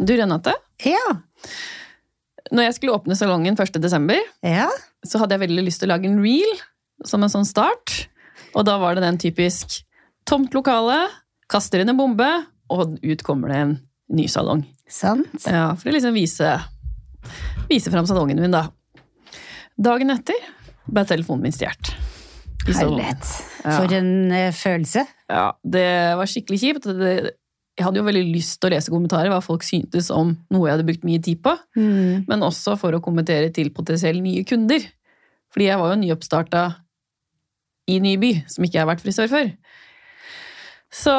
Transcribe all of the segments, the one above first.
Du Renate, Ja. når jeg skulle åpne salongen 1. desember, Ja. så hadde jeg veldig lyst til å lage en reel som en sånn start. Og da var det den typisk tomt lokale, kaster inn en bombe, og ut kommer det en ny salong. Sant. Ja, for å liksom vise, vise fram salongen min, da. Dagen etter ble telefonen min stjålet. Herlighet. For en eh, følelse. Ja, det var skikkelig kjipt. Det, jeg hadde jo veldig lyst til å lese kommentarer hva folk syntes om noe jeg hadde brukt mye tid på, Mm. men også for å kommentere til potensielle nye kunder. Fordi jeg var jo nyoppstarta i ny by, som ikke jeg har vært frisør før. Så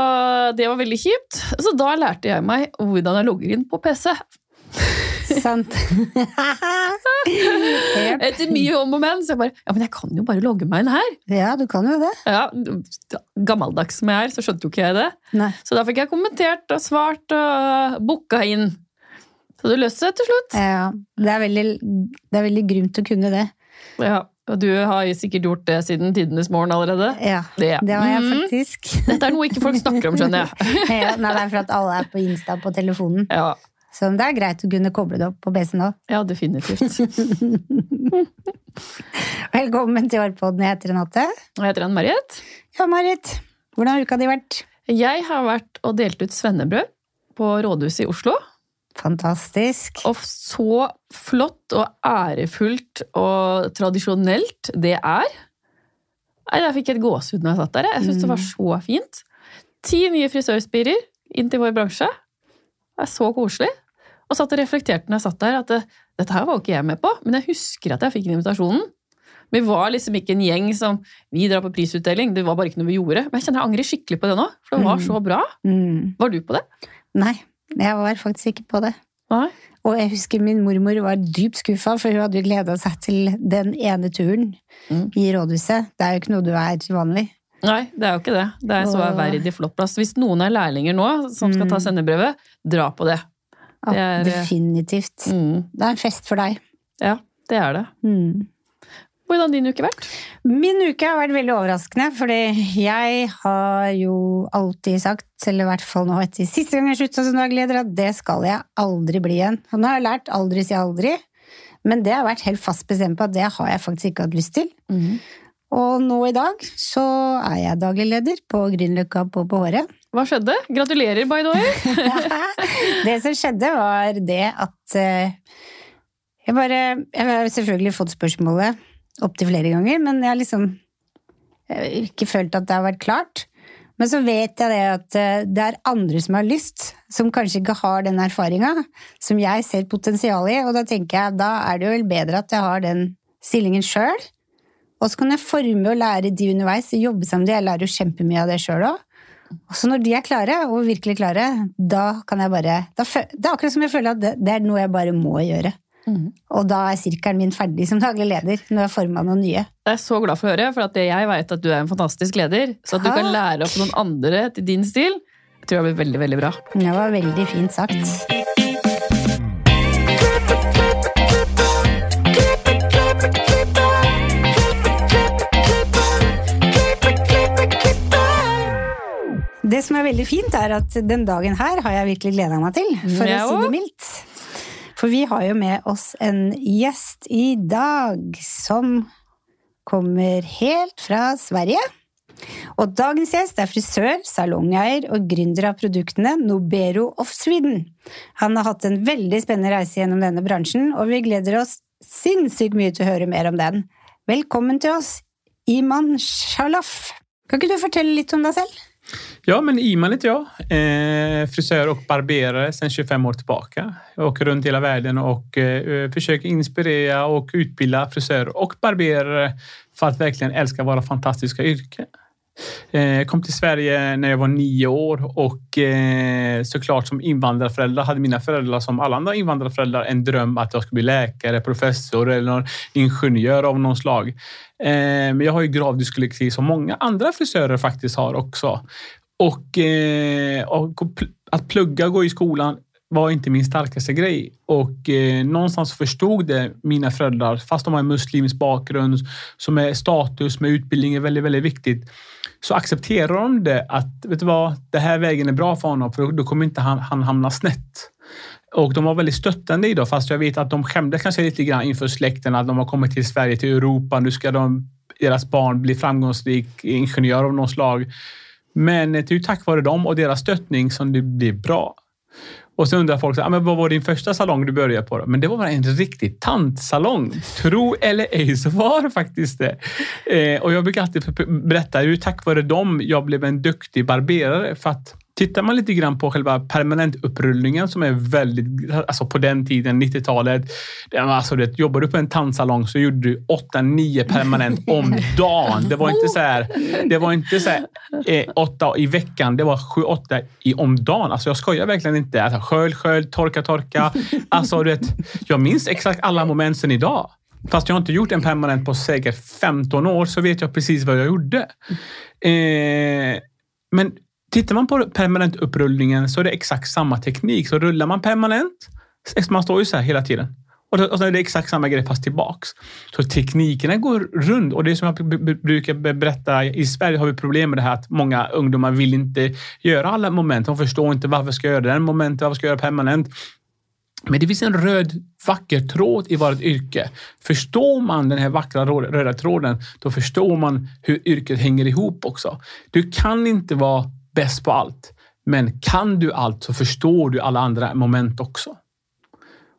det var veldig kjipt. Så da lærte jeg meg hvordan jeg logger inn på PC. Sant. Jep. Etter mye om og men, så jeg bare Ja, men jeg kan jo bare logge meg inn her. Ja, du kan jo det. Ja, Gammeldags som jeg er, så skjønte jo ikke jeg det. Nei. Så da fikk jeg kommentert og svart og booka inn. Så det løste seg til slutt. Ja, det er veldig, det er veldig grymt å kunne det. Ja, og du har sikkert gjort det siden tidenes morgen allerede. Ja, Det, det har jeg Mhm. faktisk. Dette er noe ikke folk snakker om, skjønner jeg. Ja, nei, det er for at alle er på Insta på telefonen. Ja, Så det er greit å kunne koble det opp på PC-en òg. ja definitivt. Velkommen til Årpodden. Jeg heter Renate. Og jeg heter Ann-Marit. Ja, Marit. Hvordan har uka di vært? Jeg har vært og delt ut svennebrød på rådhuset i Oslo. Fantastisk. Og så flott og ærefullt og tradisjonelt det er. Jeg fikk et gåsehud når jeg satt der. jeg. Jeg syns det var så fint. Ti nye frisørspirer inn til vår bransje. Det er så koselig. Og satt og reflekterte når jeg satt der, at det, dette her var ikke jeg med på, men jeg husker at jeg fikk invitasjonen. Vi var liksom ikke en gjeng som vi drar på prisutdeling, det var bare ikke noe vi gjorde. Men jeg kjenner jeg angrer skikkelig på det nå, for det var Mm. så bra. Mm. Var du på det? Nei, jeg var faktisk ikke på det. Nei? Og jeg husker min mormor var dypt skuffa, for hun hadde gleda seg til den ene turen Mm. i rådhuset. Det er jo ikke noe du er til vanlig. Nei, det er jo ikke det. Det er så ærverdig flott plass. Hvis noen er lærlinger nå som skal ta Mm. sendebrødet, dra på det. Ja, Det er- definitivt. Mm. Det er en fest for deg. Ja, det er det. Mm. Hvordan har din uke vært? Min uke har vært veldig overraskende, fordi jeg har jo alltid sagt, eller i hvert fall nå etter siste gang jeg slutta som dagleder, at det skal jeg aldri bli igjen. Og nå har jeg lært aldri si aldri, men det har jeg vært helt fast bestemt på at det har jeg faktisk ikke hatt lyst til. Og nå i dag så er jeg daglig leder på Grünerløkka på på Håret. Hva skjedde? Gratulerer, by the way! det som skjedde, var det at eh, jeg bare Jeg har selvfølgelig fått spørsmålet opptil flere ganger, men jeg har liksom har ikke følt at det har vært klart. Men så vet jeg det at eh, det er andre som har lyst, som kanskje ikke har den erfaringa, som jeg ser potensial i, og da tenker jeg da er det jo vel bedre at jeg har den stillingen sjøl. Og så kan jeg forme og lære de underveis, jobbe sammen med de. Jeg lærer jo kjempemye av det sjøl òg. Og så når de er klare, og virkelig klare, da kan jeg bare da, Det er akkurat som jeg føler at det, det er noe jeg bare må gjøre. Mhm. Og da er sirkelen min ferdig som daglig leder, når jeg forma noen nye. Jeg er så glad for å høre, for at jeg vet at du er en fantastisk leder. Så at du kan lære opp noen andre til din stil, jeg tror det blir veldig, veldig bra. Det var veldig fint sagt. Det som er veldig fint, er at den dagen her har jeg virkelig gleda meg til, for Jeg å si det også. mildt. For vi har jo med oss en gjest i dag som kommer helt fra Sverige. Og dagens gjest er frisør, salongeier og gründer av produktene Nobero of Sweden. Han har hatt en veldig spennende reise gjennom denne bransjen, og vi gleder oss sinnssykt mye til å høre mer om den. Velkommen til oss, Iman Shalaf. Kan ikke du fortelle litt om deg selv? Ja, men Iman heter jag. Eh, frisör och barberare sedan 25 år tillbaka. Jag åker runt hela världen och eh, eh, försöker inspirera och utbilda frisörer och barberare för att verkligen älska våra fantastiska yrke. Eh, jag kom till Sverige när jag var nio år och eh, såklart som invandrarförälder hade mina föräldrar som alla andra invandrarföräldrar en dröm att jag skulle bli läkare, professor eller ingenjör av någon slag. Eh, men jag har ju grav dyskalexi som många andra frisörer faktiskt har också. Och, och att plugga och gå i skolan var inte min starkaste grej. Och eh, någonstans förstod det mina föräldrar, fast de har en muslimsk bakgrund, som är status med utbildning är väldigt, väldigt viktigt, så accepterar de det att, vet du vad, det här vägen är bra för honom, för då, då kommer inte han, han hamna snett. Och de var väldigt stöttande idag, fast jag vet att de skämdes kanske lite grann inför släkten att de har kommit till Sverige, till Europa. Nu ska de, deras barn bli framgångsrik ingenjör av något slag. Men det är ju tack vare dem och deras stöttning som det blir bra. Och så undrar folk, så, ah, men vad var din första salong du började på? Då? Men det var en riktig tantsalong. Tro eller ej så var det faktiskt det. Eh, och jag brukar alltid berätta, hur tack vare dem jag blev en duktig barberare. För att Tittar man lite grann på själva permanentuprullningen som är väldigt, alltså på den tiden, 90-talet. Alltså det, jobbar du på en tandsalong så gjorde du 8-9 permanent om dagen. Det var inte så här, det var inte så här, eh, åtta i veckan. Det var 7-8 om dagen. Alltså jag skojar verkligen inte. Alltså, skölj, skölj, torka, torka. Alltså, du vet, jag minns exakt alla moment sedan idag. Fast jag har inte gjort en permanent på säkert 15 år så vet jag precis vad jag gjorde. Eh, men Tittar man på permanent upprullningen så är det exakt samma teknik. Så rullar man permanent, man står ju så här hela tiden. Och, sen är det exakt samma grej fast tillbaks. Så teknikerna går runt och det är som jag brukar berätta. I Sverige har vi problem med det här att många ungdomar vill inte göra alla moment. De förstår inte varför ska jag göra den momentet, varför ska jag göra permanent? Men det finns en röd vacker tråd i vårt yrke. Förstår man den här vackra röda tråden, då förstår man hur yrket hänger ihop också. Du kan inte vara bäst på allt. Men kan du allt så förstår du alla andra moment också.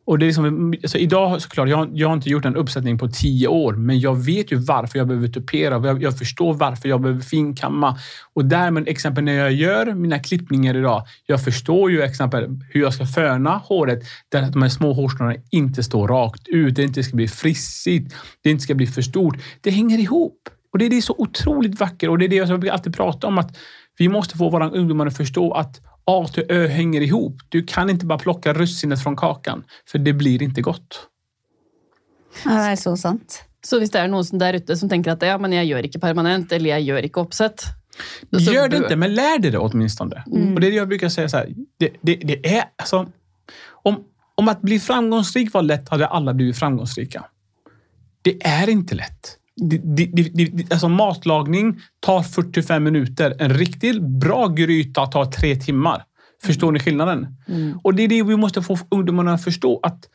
Och det är liksom, alltså idag såklart, jag, jag har inte gjort en uppsättning på tio år, men jag vet ju varför jag behöver tupera. Jag, jag förstår varför jag behöver finkamma. Och därmed, exempel när jag gör mina klippningar idag, jag förstår ju exempel hur jag ska föna håret där att de här små hårstråna inte står rakt ut, det inte ska bli frissigt, det inte ska bli för stort. Det hänger ihop. Och det är, det så otroligt vackert och det är det jag alltid pratar om. att vi måste få våra ungdomar att förstå att A till Ö hänger ihop. Du kan inte bara plocka russinet från kakan, för det blir inte gott. Ja, det är så sant. Så om det är någon där ute som tänker att ja, men jag gör inte permanent eller jag gör inte uppsätt. Gör det inte, men lär dig det åtminstone. Mm. Och det är det jag brukar säga så här. Det, det, det är alltså, om, om att bli framgångsrik var lätt hade alla blivit framgångsrika. Det är inte lätt det, det, det, alltså matlagning tar 45 minuter. En riktigt bra gryta tar tre timmar. Förstår ni skillnaden? Mm. Och det är det vi måste få ungdomarna att förstå. att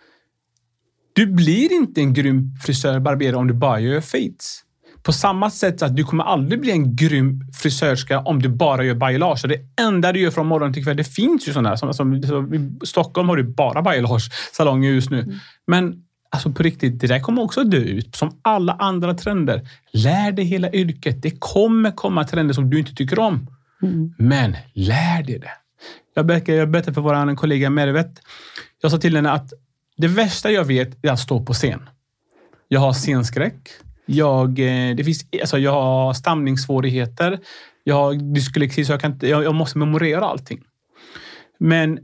Du blir inte en grym frisör, barberare om du bara gör fades. På samma sätt att du kommer aldrig bli en grym frisörska om du bara gör bailage. Det enda du gör från morgon till kväll, det finns ju sådana här. Som, som, I Stockholm har du bara bailage-salonger just nu. Mm. Men Alltså på riktigt, det där kommer också dö ut som alla andra trender. Lär dig hela yrket. Det kommer komma trender som du inte tycker om. Mm. Men lär dig det. Jag berättade, jag berättade för vår kollega Mervet. Jag sa till henne att det värsta jag vet är att stå på scen. Jag har scenskräck. Jag, eh, det finns, alltså jag har stamningssvårigheter. Jag har dyslexi, så jag, kan inte, jag, jag måste memorera allting. Men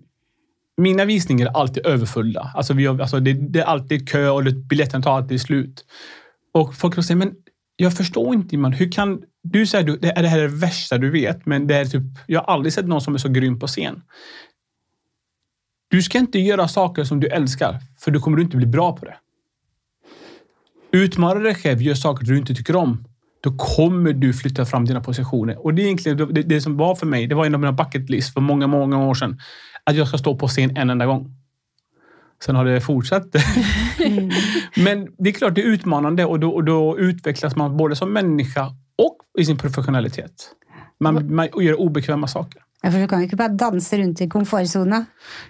mina visningar är alltid överfulla. Alltså, vi har, alltså det, det, är alltid kö och biljetterna tar alltid slut. Och folk säger, men jag förstår inte man. Hur kan du säga att det här är det värsta du vet, men det är typ, jag har aldrig sett någon som är så grym på scen. Du ska inte göra saker som du älskar, för då kommer du inte bli bra på det. Utmana dig själv, gör saker du inte tycker om. Då kommer du flytta fram dina positioner. Och det är egentligen det, det som var för mig. Det var en av mina bucket list för många, många år sedan att jag ska stå på scen en enda gång. Sen har det fortsatt. Mm. Men det är klart, det är utmanande och då, och då, utvecklas man både som människa och i sin professionalitet. Man, man gör obekväma saker. Ja, för du kan ju inte bara dansa runt i komfortzonen.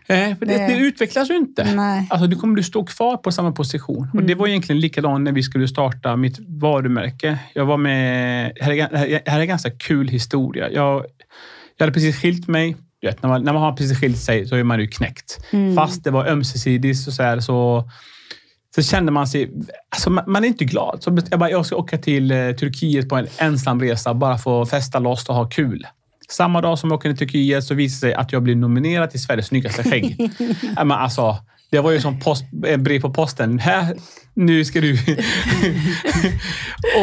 Eh, det, det, utvecklas ju inte. Nej. Alltså, du kommer du stå kvar på samma position. Mm. Och det var egentligen likadant när vi skulle starta mitt varumärke. Jag var med... Här är, här är en ganska kul historia. Jag, jag hade precis skilt mig vet, när, man, när man har precis skilt sig så är man ju knäckt. Mm. Fast det var ömsesidigt så, så, här, så, så kände man sig... Alltså man, man är inte glad. Så jag, bara, jag ska åka till eh, Turkiet på en ensamresa bara för att festa loss och ha kul. Samma dag som jag åker till Turkiet så visar det sig att jag blir nominerad till Sveriges snyggaste skägg. men alltså, det var ju som post, brev på posten. Här, nu ska du...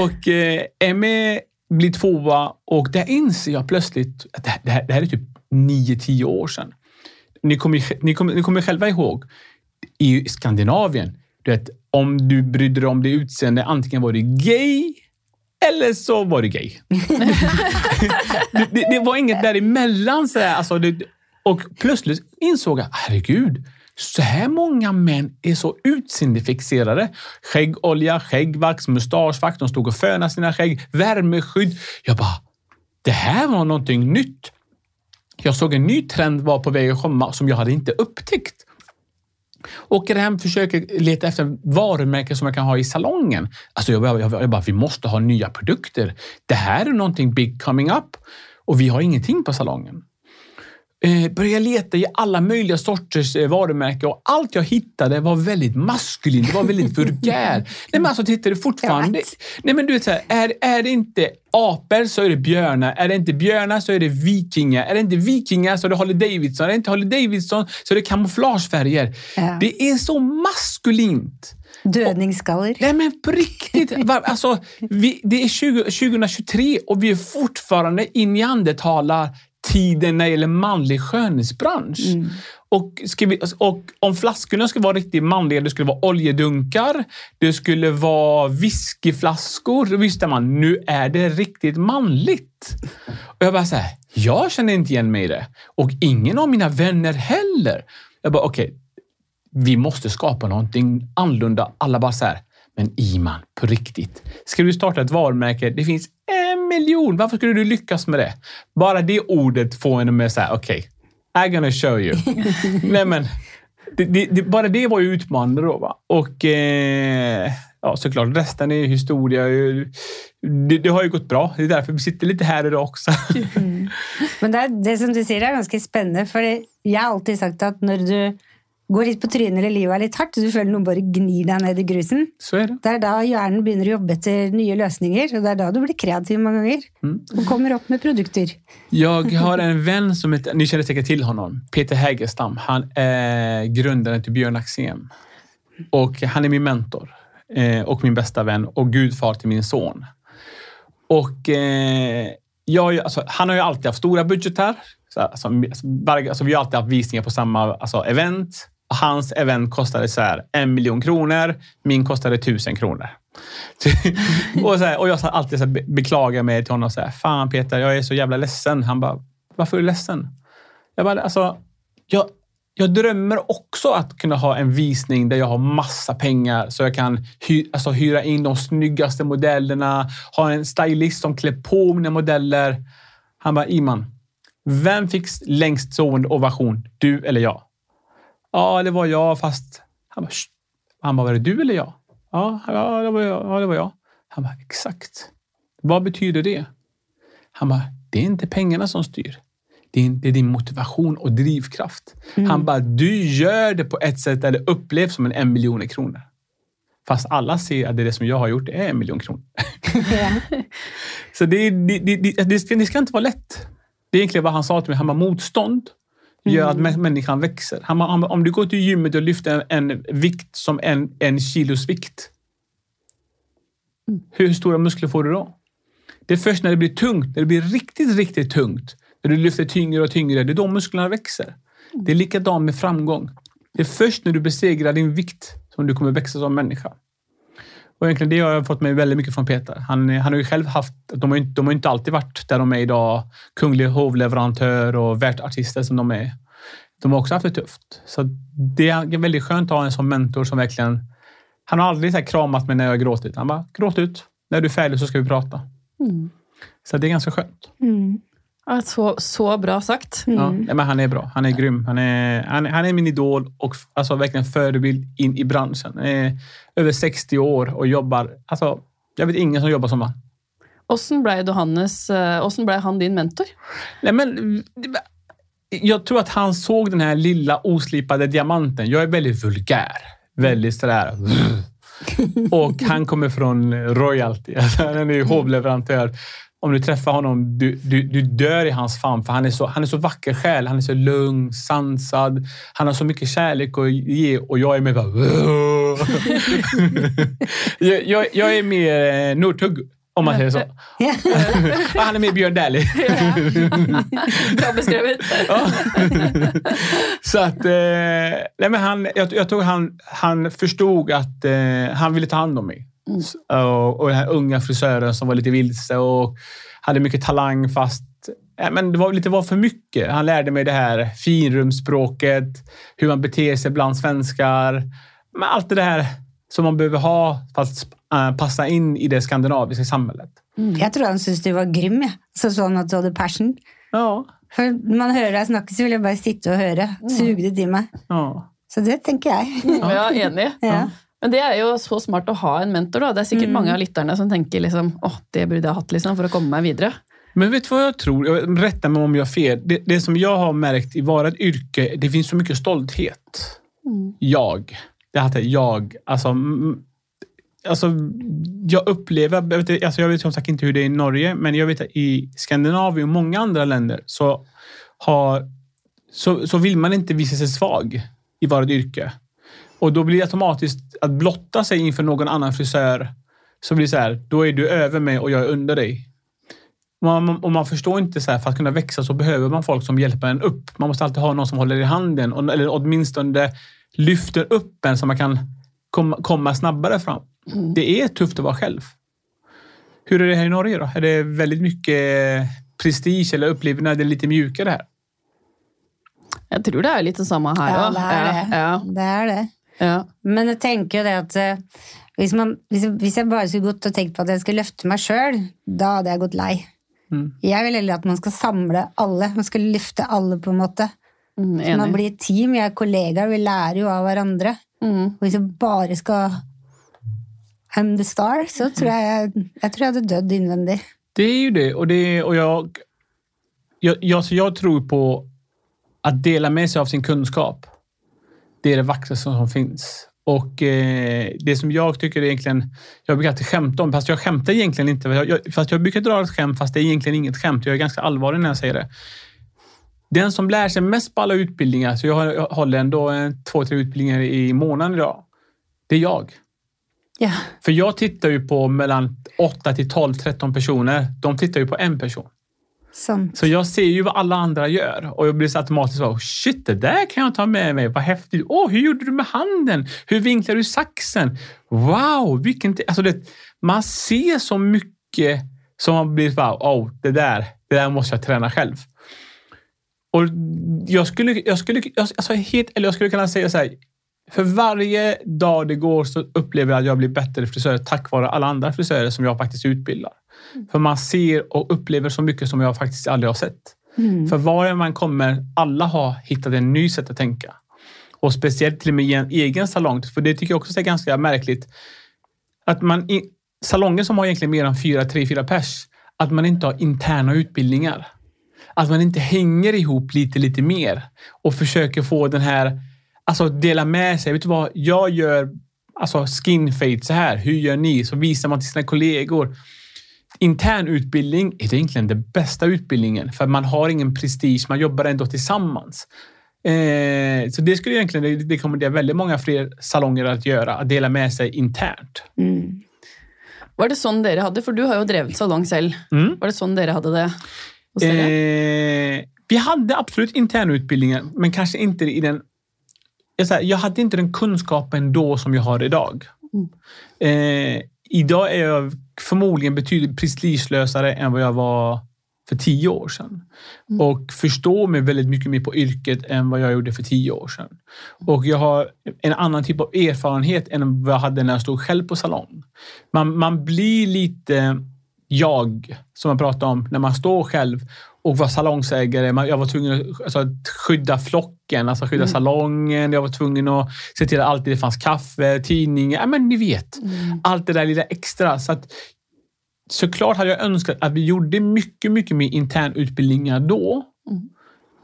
och eh, Emmy blir tvåa och där inser jag plötsligt att det det här, det här är typ 9-10 år sedan. Ni kommer, ni, kommer, ni kommer själva ihåg i Skandinavien, du vet, om du brydde dig om det utseende, antingen var du gay eller så var du gay. det, det, det, var inget däremellan. Så här, alltså, det, och plötsligt insåg jag, herregud, så här många män är så utseendefixerade. Skäggolja, skäggvax, mustaschvax. De stod och fönade sina skägg, värmeskydd. Jag bara, det här var någonting nytt. Jag såg en ny trend var på väg att komma som jag hade inte upptäckt. Åker hem, försöker leta efter varumärken som jag kan ha i salongen. Alltså jag, jag, jag bara, vi måste ha nya produkter. Det här är någonting big coming up och vi har ingenting på salongen eh, började leta i alla möjliga sorters eh, varumärken och allt jag hittade var väldigt maskulint, det var väldigt vulgär. Nej men alltså tittar du fortfarande... Nej men du vet så här, är, är det inte apor så är det björnar. Är det inte björnar så är det vikingar. Är det inte vikingar så är det Harley Davidson. Är det inte Harley Davidson så är det kamouflagefärger. Ja. Det är så maskulint. Dödningsskallar. Nej men på riktigt. Alltså, vi, det är 20, 2023 och vi är fortfarande i neandertalar tiden när det gäller manlig skönhetsbransch. Mm. Och, vi, och, om flaskorna skulle vara riktigt manliga, det skulle vara oljedunkar, det skulle vara whiskyflaskor. Då visste man, nu är det riktigt manligt. Och jag bara så här, jag känner inte igen mig i det. Och ingen av mina vänner heller. Jag bara, okej, okay, vi måste skapa någonting annorlunda. Alla bara så här, men Iman, på riktigt. Ska du starta ett varumärke? Det finns en miljon. Varför skulle du lyckas med det? Bara det ordet får en med säga, okej, okay, I'm gonna show you. Nej, men, det, det, det, bara det var ju utmanande då. Va? Och eh, ja, såklart, resten är historia. Det, det, har ju gått bra. Det är därför vi sitter lite här idag också. Mm. Men det, det som du säger är ganska spännande. För jag har alltid sagt att när du går litt på trynet eller livet er litt hardt, du føler noen bare gnir deg ned i grusen. Så er det. det er da hjernen begynner å jobbe etter nye løsninger, og det er da du blir kreativ mange ganger. Mm. Og kommer opp med produkter. Jag har en vän som heter, ni känner säkert till honom, Peter Hägerstam. Han är grundaren till Björn Axén. Och han är min mentor eh, och min bästa vän och gudfar till min son. Och eh, jag, alltså, han har ju alltid haft stora budgetar. Så, alltså, alltså, vi har alltid haft visningar på samma alltså, event. Hans event kostade så här, en miljon kronor. Min kostade tusen kronor. och, så här, och jag sa alltid så här, beklagar mig till honom. Så här, Fan Peter, jag är så jävla ledsen. Han bara, varför är du ledsen? Jag bara, alltså, jag, jag drömmer också att kunna ha en visning där jag har massa pengar så jag kan hy, alltså, hyra in de snyggaste modellerna, ha en stylist som klär på mina modeller. Han bara, Iman, vem fick längst stående ovation? Du eller jag? Ja, det var jag, fast... Han bara, han bara var det du eller jag? Ja, ja, det var jag. Ja, det var jag. Han bara, exakt. Vad betyder det? Han bara, det är inte pengarna som styr. Det är, det är din motivation och drivkraft. Mm. Han bara, du gör det på ett sätt där det upplevs som en, en miljon kronor. Fast alla ser att det, det som jag har gjort är en miljon kronor. Så det, det, det, det ska inte vara lätt. Det är egentligen vad han sa till mig. Han bara, motstånd gör mm. att människan växer. Om du går till gymmet och lyfter en, en vikt som en, en kilos vikt. Mm. Hur stora muskler får du då? Det är först när det blir tungt, när det blir riktigt, riktigt tungt, när du lyfter tyngre och tyngre, det är då musklerna växer. Mm. Det är likadant med framgång. Det är först när du besegrar din vikt som du kommer växa som människa. Och egentligen det har jag fått med väldigt mycket från Peter. Han, han har ju själv haft, de har, inte, de har inte alltid varit där de är idag. Kunglig hovleverantör och världsartister som de är. De har också haft det tufft. Så det är väldigt skönt att ha en sån mentor som verkligen... Han har aldrig så kramat mig när jag har gråtit. Han bara, gråt ut. När du är färdig så ska vi prata. Mm. Så det är ganska skönt. Mm. Ja, så, så bra sagt. Mm. Ja, men han är bra. Han är grym. Han är, han, han är min idol och alltså, verkligen förebild in i branschen. Han är över 60 år och jobbar... Alltså, jag vet ingen som jobbar som han. Hvordan ble, Johannes, hvordan ble han din mentor? Nej, men, jag tror att han såg den här lilla oslipade diamanten. Jag är väldigt vulgär. Väldigt sådär... Och han kommer från royalty. Han är ju hovleverantör om du träffar honom, du, du, du dör i hans famn. För han är, så, han är så vacker själ. Han är så lugn, sansad. Han har så mycket kärlek att ge och jag är mer bara... jag, jag, jag, är mer eh, Northug, om man säger så. han är mer Björn Dählie. Bra beskrivet. så att, eh, nej men han, jag, jag tror han, han förstod att eh, han ville ta hand om mig. Mm. Och, och den här unga frisören som var lite vilse och hade mycket talang fast ja, men det var lite var för mycket. Han lärde mig det här finrumsspråket, hur man beter sig bland svenskar. Men allt det här som man behöver ha för att äh, passa in i det skandinaviska samhället. Jeg trodde han syntes du var grym, jeg. Så sånn at du hadde passion. Ja, når man hører deg snakke, så vil jeg bare sitte og høre. Suge det til meg. ja. Så det tenker jeg. Ja, enig. Ja. Men det er jo så smart å ha en mentor. Da. Det er sikkert mange av lytterne som tenker liksom, åh, det burde jeg hatt liksom, for å komme meg videre. Men vet du vad jag tror? Jag- Rätta mig om jag har fel. Det, det som jag har märkt i vårt yrke, det finns så mycket stolthet. Jag. Det heter jag. Alltså, mm, alltså, jag upplever, jag vet, alltså jag vet som sagt inte hur det är i Norge, men jag vet att i Skandinavien och många andra länder så, har, så, så vill man inte visa sig svag i vårt yrke. Och då blir det automatiskt att blotta sig inför någon annan frisör. Så blir det så här, då är du över mig och jag är under dig. Man, man- och man förstår inte så här, för att kunna växa så behöver man folk som hjälper en upp. Man måste alltid ha någon som håller i handen och, eller åtminstone lyfter upp en så man kan komma, komma snabbare fram. Det är tufft att vara själv. Hur är det här i Norge då? Är det väldigt mycket prestige eller upplever det är lite mjukare här? Jeg tror det litt det samme her Ja, det er det. Ja, Det er det. Ja, Men jeg tenker jo det at eh, hvis, man, hvis, jeg- hvis jeg bare skulle gått og tenkt på at jeg skulle løfte meg sjøl, da hadde jeg gått lei. Mm. Jeg vil heller at man skal samle alle. Man skal løfte alle, på en måte. Mm, Så man blir et team. Jeg er kollegaer, vi lærer jo av hverandre. Mm. Og hvis jeg bare skal I'm the star, så tror jeg jeg, jeg, tror jeg hadde dødd innvendig. Det är ju det. Och, det, och jag, jag, jag, så jag tror på att dela med sig av sin kunskap. Det är det vackraste som finns. Och eh, det som jag tycker är egentligen... Jag brukar alltid skämta om, fast jag skämtar egentligen inte. Jag, fast jag brukar dra ett skämt, fast det är egentligen inget skämt. Jag är ganska allvarlig när jag säger det. Den som lär sig mest på alla utbildningar, så jag, har, jag håller ändå en, två, tre utbildningar i månaden idag. Det är jag. Ja. För jag tittar ju på mellan 8 till 12, 13 personer. De tittar ju på en person. Sant. Så jag ser ju vad alla andra gör och jag blir så automatiskt så, shit, det där kan jag ta med mig. Vad häftigt. Åh, hur gjorde du med handen? Hur vinklar du saxen? Wow, vilken... Alltså det, man ser så mycket som man blir bara, oh, det där, det där måste jag träna själv. Och jag skulle, jag skulle, alltså helt, eller jag skulle kunna säga så här, för varje dag det går så upplever jag att jag blir bättre frisör tack vare alla andra frisörer som jag faktiskt utbildar. För man ser och upplever så mycket som jag faktiskt aldrig har sett. För var man kommer, alla har hittat en ny sätt att tänka. Och speciellt till och med i en egen salong. För det tycker jag också är ganska märkligt. Att man i salonger som har egentligen mer än fyra, tre, fyra pers, att man inte har interna utbildningar. Att man inte hänger ihop lite, lite mer och försöker få den här, alltså dela med sig. Vet du vad, jag gör alltså skin fade så här. Hur gör ni? Så visar man till sina kollegor. Intern utbildning är egentligen den bästa utbildningen för man har ingen prestige. Man jobbar ändå tillsammans. Eh, så det skulle egentligen det, det kommer det väldigt många fler salonger att göra, att dela med sig internt. Mm. Var det sånn dere hadde? For du har jo drevet salong selv. Mm. Var det sånn dere hadde det? Eh, vi hade absolut internutbildningen, men kanske inte i den... Jag, säger, jag hade inte den kunskapen då som jag har idag. Eh, idag är jag förmodligen betydligt prestigelösare än vad jag var för tio år sedan. Och förstår mig väldigt mycket mer på yrket än vad jag gjorde för tio år sedan. Och jag har en annan typ av erfarenhet än vad jag hade när jag stod själv på salong. Man, man blir lite jag, som jag pratade om, när man står själv och var salongsägare. Jag var tvungen att, alltså, skydda flocken, alltså skydda salongen. Jag var tvungen att se till att alltid det fanns kaffe, tidningar. Ja, men ni vet. Allt det där lilla extra. Så att, såklart hade jag önskat att vi gjorde mycket, mycket mer internutbildningar då.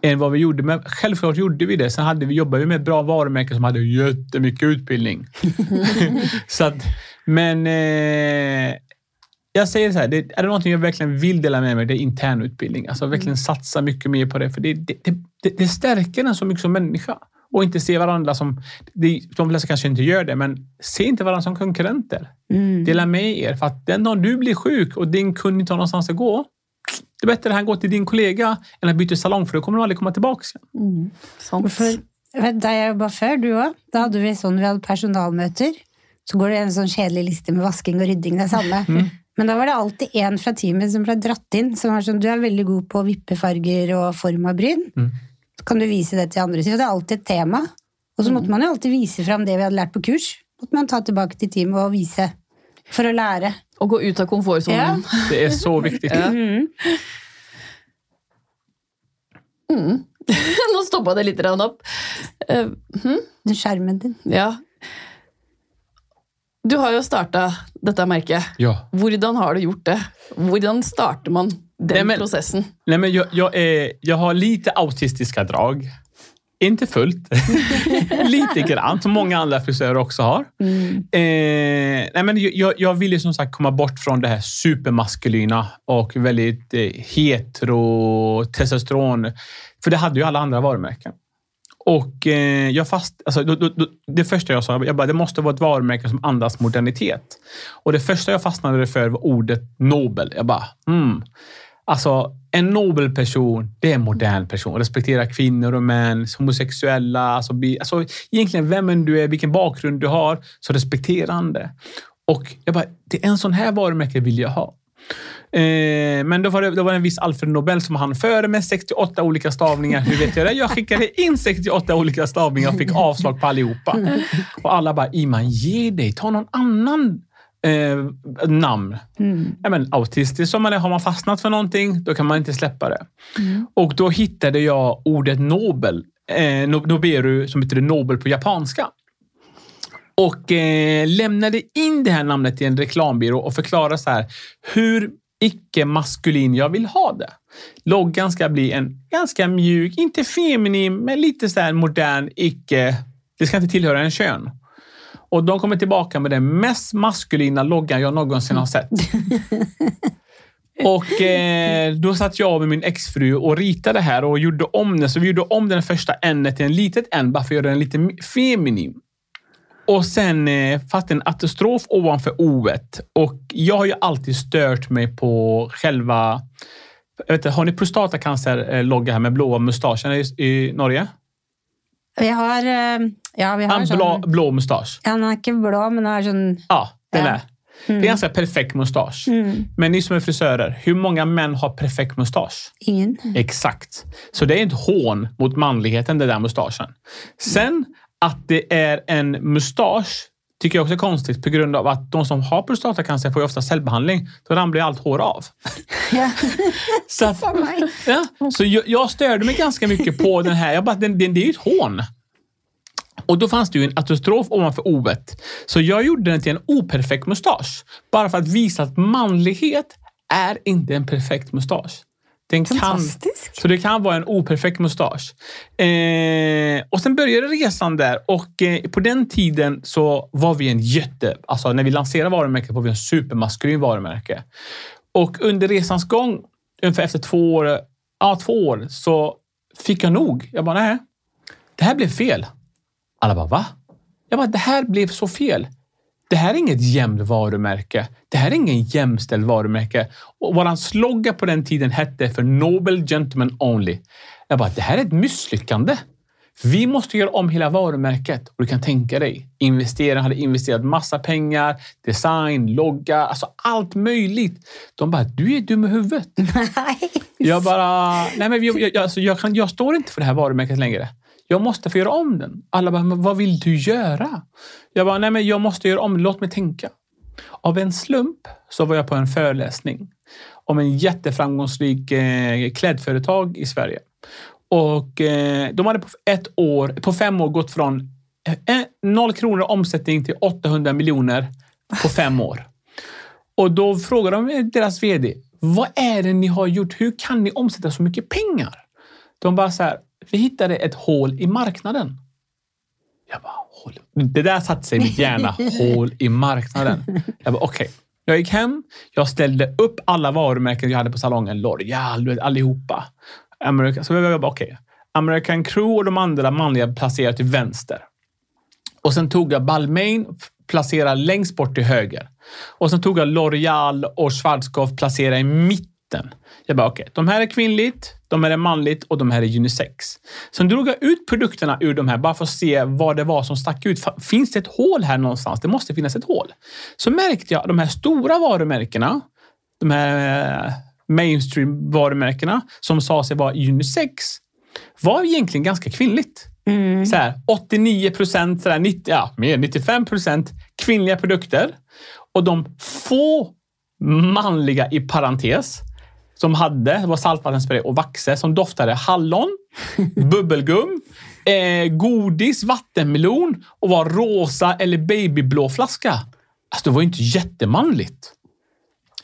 Än vad vi gjorde. Men självklart gjorde vi det. Sen hade vi, jobbade vi med bra varumärke som hade jättemycket utbildning. så att, men eh, jag säger så här, det, är det någonting jag verkligen vill dela med mig, det är internutbildning. Alltså verkligen satsa mycket mer på det. För det, det, det, det stärker en så mycket som människa. Och inte se varandra som... De flesta kanske inte gör det, men se inte varandra som konkurrenter. Mm. Dela med er. För att den dagen du blir sjuk och din kund inte har någonstans att gå, det är bättre att han går till din kollega än att byta salong, för då kommer du aldrig komma tillbaka. Mm. Sant. For, vet, da jeg jobba før, du òg, da hadde vi sånn vi hadde personalmøter. Så går det en sånn kjedelig liste med vasking og rydding. Det er samme. Men da var det alltid en fra teamet som ble dratt inn, som var sånn Du er veldig god på vippefarger og form av bryn. Mm. Så kan du vise det til andre. Så det er alltid et tema. Og så måtte man jo alltid vise fram det vi hadde lært på kurs. Måtte man ta tilbake til teamet og vise. For å lære. Å gå ut av komfortsonen. Det är så viktigt. Ja. Mhm. Nå stoppa det litt opp. Eh, hm? Skjermen din. Ja. Du har jo starta dette merket. Ja. Hvordan har du gjort det? Hvordan starter man den Nej, men- prosessen? Nej, men jag, jag, är, jag har lite autistiska drag. Inte fullt. lite grann, som många andra frisörer också har. Eh, nej, men jag, jag vill ju som sagt komma bort från det här supermaskulina och väldigt eh, hetero, testosteron. För det hade ju alla andra varumärken. Och eh, jag fast, alltså, då, då, då, det första jag sa, jag bara, det måste vara ett varumärke som andas modernitet. Och det första jag fastnade för var ordet nobel. Jag bara, mm. Alltså, en nobel person, det är en modern person. Respekterar kvinnor och män, homosexuella. Alltså, bi, alltså, egentligen vem än du är, vilken bakgrund du har, så respekterande. Och jag bara, det är en sån här varumärke vill jag ha. Eh, men då var, det, då var det en viss Alfred Nobel som hann före med 68 olika stavningar. Hur vet jag det? Jag skickade in 68 olika stavningar och fick avslag på allihopa. Och alla bara, Iman, ge dig. Ta någon annan eh, namn. Ja, men, autistisk som man är, har man fastnat för någonting, då kan man inte släppa det. Och då hittade jag ordet Nobel. Eh, no- Noberu, som betyder Nobel på japanska. Och eh, lämnade in det här namnet till en reklambyrå och förklarade så här hur icke-maskulin jag vill ha det. Loggan ska bli en ganska mjuk, inte feminin, men lite så modern, icke... Det ska inte tillhöra en kön. Och de kommer tillbaka med den mest maskulina loggan jag någonsin har sett. Och eh, då satt jag med min exfru och ritade här och gjorde om den. Så vi gjorde om den första n till en litet n bara för att göra den lite feminin. Och sen eh, fatt en apostrof ovanför o Och jag har ju alltid stört mig på själva... Jag vet inte, har ni prostatacancer-logga här med blåa mustascher i, i Norge? Vi har eh, Ja, vi har En blå, sånn blå mustasch. ja, Den er ikke blå, men den er sånn Ja, den Ja. är. Det är ganska perfekt mustasch. mm, Men ni som är frisörer, hur många män har perfekt mustasch? Ingen. Exakt. Så det är ett hån mot manligheten, den där mustaschen. Sen att det är en mustasch tycker jag också är konstigt på grund av att de som har prostatacancer får ju ofta cellbehandling. Då ramlar ju allt hår av. Ja. Så, att, ja, så jag, jag störde mig ganska mycket på den här. Jag bara, den, den, det är ju ett hån. Och då fanns det ju en apostrof ovanför o Så jag gjorde den till en operfekt mustasch. Bara för att visa att manlighet är inte en perfekt mustasch. Den kan, så det kan vara en operfekt mustasch. Eh, och sen började resan där och eh, på den tiden så var vi en jätte... Alltså när vi lanserade varumärket var vi en supermaskulin varumärke. Och under resans gång, ungefär efter två år, ja, två år, så fick jag nog. Jag bara, nej, det här blev fel. Alla bara, va? Jag bara, det här blev så fel. Det här är inget jämnt varumärke. Det här är ingen jämställd varumärke. Och våran slogan på den tiden hette för Nobel Gentlemen Only. Jag bara, det här är ett misslyckande. Vi måste göra om hela varumärket. Och du kan tänka dig, investerarna hade investerat massa pengar, design, logga, alltså allt möjligt. De bara, du är dum i huvudet. Nei. Jag bara, nej men jag, jag, alltså jag, kan, jag står inte för det här varumärket längre. Jag måste få göra om den. Alla bara, men vad vill du göra? Jag bara, nej men jag måste göra om den. Låt mig tänka. Av en slump så var jag på en föreläsning om en jätteframgångsrik eh, klädföretag i Sverige. Och eh, de hade på ett år, på fem år gått från eh, eh noll kronor omsättning till 800 miljoner på fem år. Och då frågade de eh, deras vd, vad är det ni har gjort? Hur kan ni omsätta så mycket pengar? De bara så här, vi hittade ett hål i marknaden. Jag bara, hål. Det där satte sig i mitt hjärna. hål i marknaden. Jag bara, okej. Jag gick hem. Jag ställde upp alla varumärken jag hade på salongen. L'Oreal, allihopa. America, så jag bara, okej. American Crew och de andra manliga placerade till vänster. Och sen tog jag Balmain, placerade längst bort till höger. Och sen tog jag L'Oreal och Schwarzkopf, placerade i mitten. Jag bara, okej, de här är kvinnligt. De här är manligt och de här är unisex. Sen drog jag ut produkterna ur de här bara för att se vad det var som stack ut. Finns det ett hål här någonstans? Det måste finnas ett hål. Så märkte jag de här stora varumärkena, de här eh, mainstream varumärkena som sa sig vara unisex var egentligen ganska kvinnligt. Mm. Så här, 89 procent, ja, mer 95 procent kvinnliga produkter. Och de få manliga i parentes som hade var saltvattenspray och vaxe som doftade hallon, bubbelgum, eh, godis, vattenmelon och var rosa eller babyblå flaska. Alltså, det var inte jättemanligt.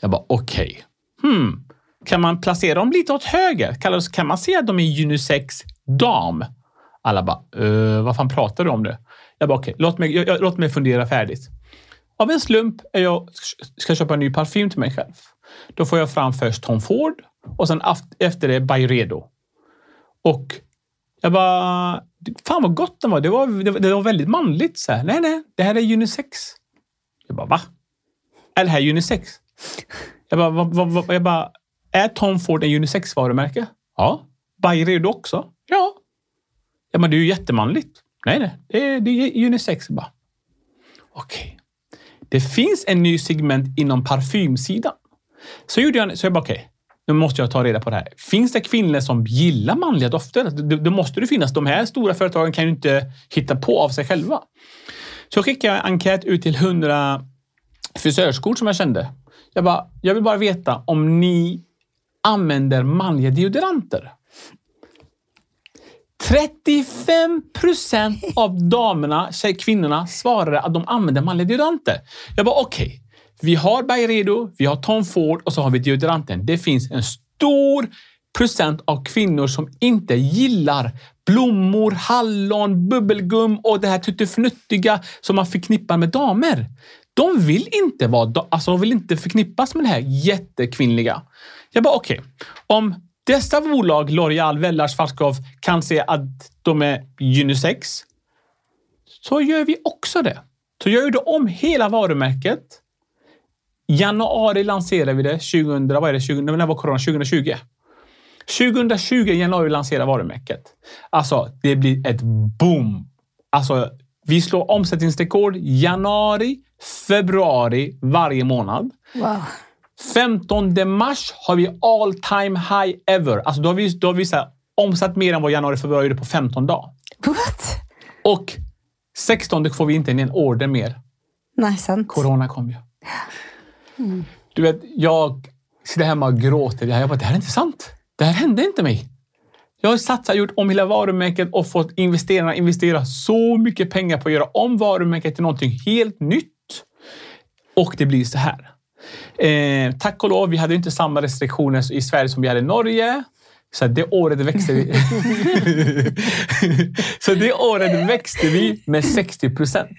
Jag bara, okej. Okay. Hmm. Kan man placera dem lite åt höger? Kan man se att de är unisex dam? Alla bara, uh, vad fan pratar du om det? Jag bara, okej, okay, låt, mig, låt mig fundera färdigt. Av en slump är jag ska köpa en ny parfym till mig själv. Då får jag fram först Tom Ford och sen efter det Byredo. Och jag bara, fan vad gott den var. Det var, det var väldigt manligt. Så här. Nej, nej, det här är unisex. Jag bara, va? Är det här unisex? Jag bara, va, va, va, jag bara är Tom Ford en unisex-varumärke? Ja. Byredo också? Ja. Jag bara, det är ju jättemanligt. Nej, nej, det är, det är unisex. Okej. Okay. Det finns en ny segment inom parfymsidan. Så gjorde jag, så jag bara, okej, okay, nu måste jag ta reda på det här. Finns det kvinnor som gillar manliga dofter? Alltså, Då måste det finnas. De här stora företagen kan ju inte hitta på av sig själva. Så skickade jag en enkät ut till 100 frisörskor som jag kände. Jag, bara, jag vill bara veta om ni använder manliga deodoranter. 35 procent av damerna, tjej, kvinnorna svarade att de använder manliga deodoranter. Jag bara okej, okay. vi har Byredo, vi har Tom Ford och så har vi deodoranten. Det finns en stor procent av kvinnor som inte gillar blommor, hallon, bubbelgum och det här tuttifnuttiga som man förknippar med damer. De vill inte vara, alltså de vill inte förknippas med det här jättekvinnliga. Jag bara okej, okay. om dessa bolag, L'Oreal, Vellars, Falskov, kan se att de är unisex, så gör vi också det. Så gör du om hela varumärket. Januari lanserar vi det 2000, vad är det, 20, när var corona? 2020. 2020 januari lanserar varumärket. Alltså, det blir ett boom. Alltså, vi slår omsättningsrekord januari, februari varje månad. Wow. 15 mars har vi all time high ever. Alltså då har vi, då har vi så här, omsatt mer än vad januari februari gjorde på 15 dagar. What? Och 16 får vi inte en order mer. Nej, sant. Corona kom ju. Mm. Du vet, jag sitter hemma och gråter. Jag bara, det här är inte sant. Det här hände inte mig. Jag har satsat, gjort om hela varumärket och fått investerarna investera så mycket pengar på att göra om varumärket till någonting helt nytt. Och det blir så här. Eh, tack och lov, vi hade inte samma restriktioner i Sverige som vi hade i Norge. Så det året växte vi. så det året växte vi med 60 procent.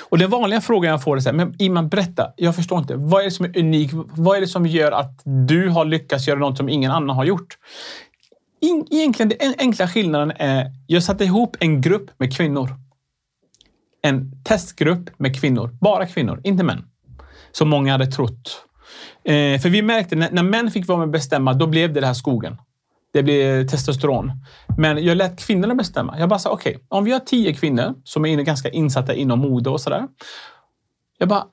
Och den vanliga frågan jag får är så här, men Iman berätta, jag förstår inte. Vad är det som är unikt? Vad är det som gör att du har lyckats göra något som ingen annan har gjort? Egentligen den enkla skillnaden är, jag satte ihop en grupp med kvinnor. En testgrupp med kvinnor. Bara kvinnor, inte män som många hade trott. Eh, för vi märkte när, när män fick vara med och bestämma, då blev det den här skogen. Det blev testosteron. Men jag lät kvinnorna bestämma. Jag bara sa, okej, okay, om vi har tio kvinnor som är ganska insatta inom mode och sådär. Jag bara,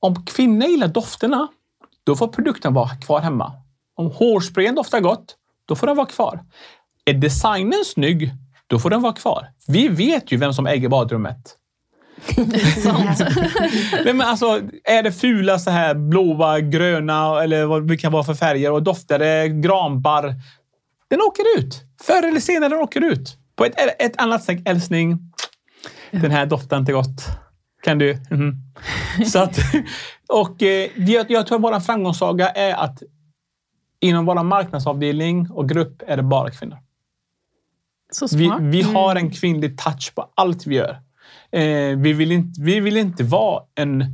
om kvinnor gillar dofterna, då får produkten vara kvar hemma. Om hårsprayen doftar gott, då får den vara kvar. Är designen snygg, då får den vara kvar. Vi vet ju vem som äger badrummet. Nej, men alltså, är det fula så här blåa, gröna eller vad det kan vara för färger och doftar det granbarr. Den åker ut. Förr eller senare den åker ut. På ett, ett annat sätt. Älskling, den här doftar inte gott. Kan du? Mm. Så att, och eh, jag, jag tror att vår framgångssaga är att inom vår marknadsavdelning och grupp är det bara kvinnor. Vi, vi har en mm. kvinnlig touch på allt vi gör. Eh, vi, vill inte, vi vill inte vara en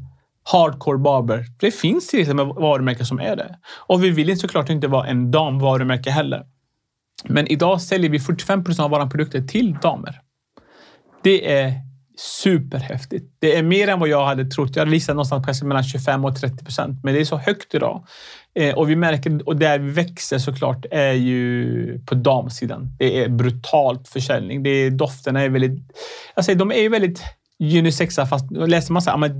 hardcore barber. Det finns till exempel varumärken som är det. Och vi vill såklart inte vara en damvarumärke heller. Men idag säljer vi 45 procent av våra produkter till damer. Det är superhäftigt. Det är mer än vad jag hade trott. Jag hade listat någonstans kanske mellan 25 och 30 procent, men det är så högt idag. Eh, och vi märker, och där vi växer såklart, är ju på damsidan. Det är brutalt försäljning. Det är, dofterna är väldigt... Alltså, de är väldigt unisexa, fast läser man så här,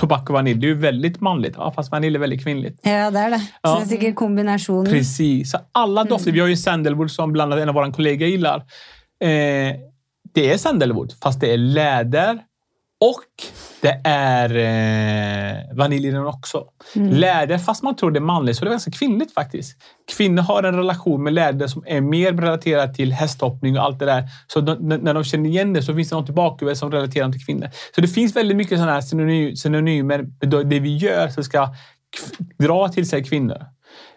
tobak och vanilj, det är ju väldigt manligt. Ja, fast vanilj är väldigt kvinnligt. Ja, det är det. Så Ja. det är säkert kombinationen. Precis. Så alla dofter. Vi har ju sandalwood som bland annat en av våra kollegor gillar. Eh, det är sandalwood, fast det är läder och det är eh, den också. Läder, fast man tror det är manligt, så det är ganska kvinnligt faktiskt. Kvinnor har en relation med läder som är mer relaterad till hästhoppning och allt det där. Så de, när- de känner igen det så finns det något i bakhuvudet som relaterar dem till kvinnor. Så det finns väldigt mycket sådana här synonym, synonymer det vi gör som ska dra till sig kvinnor.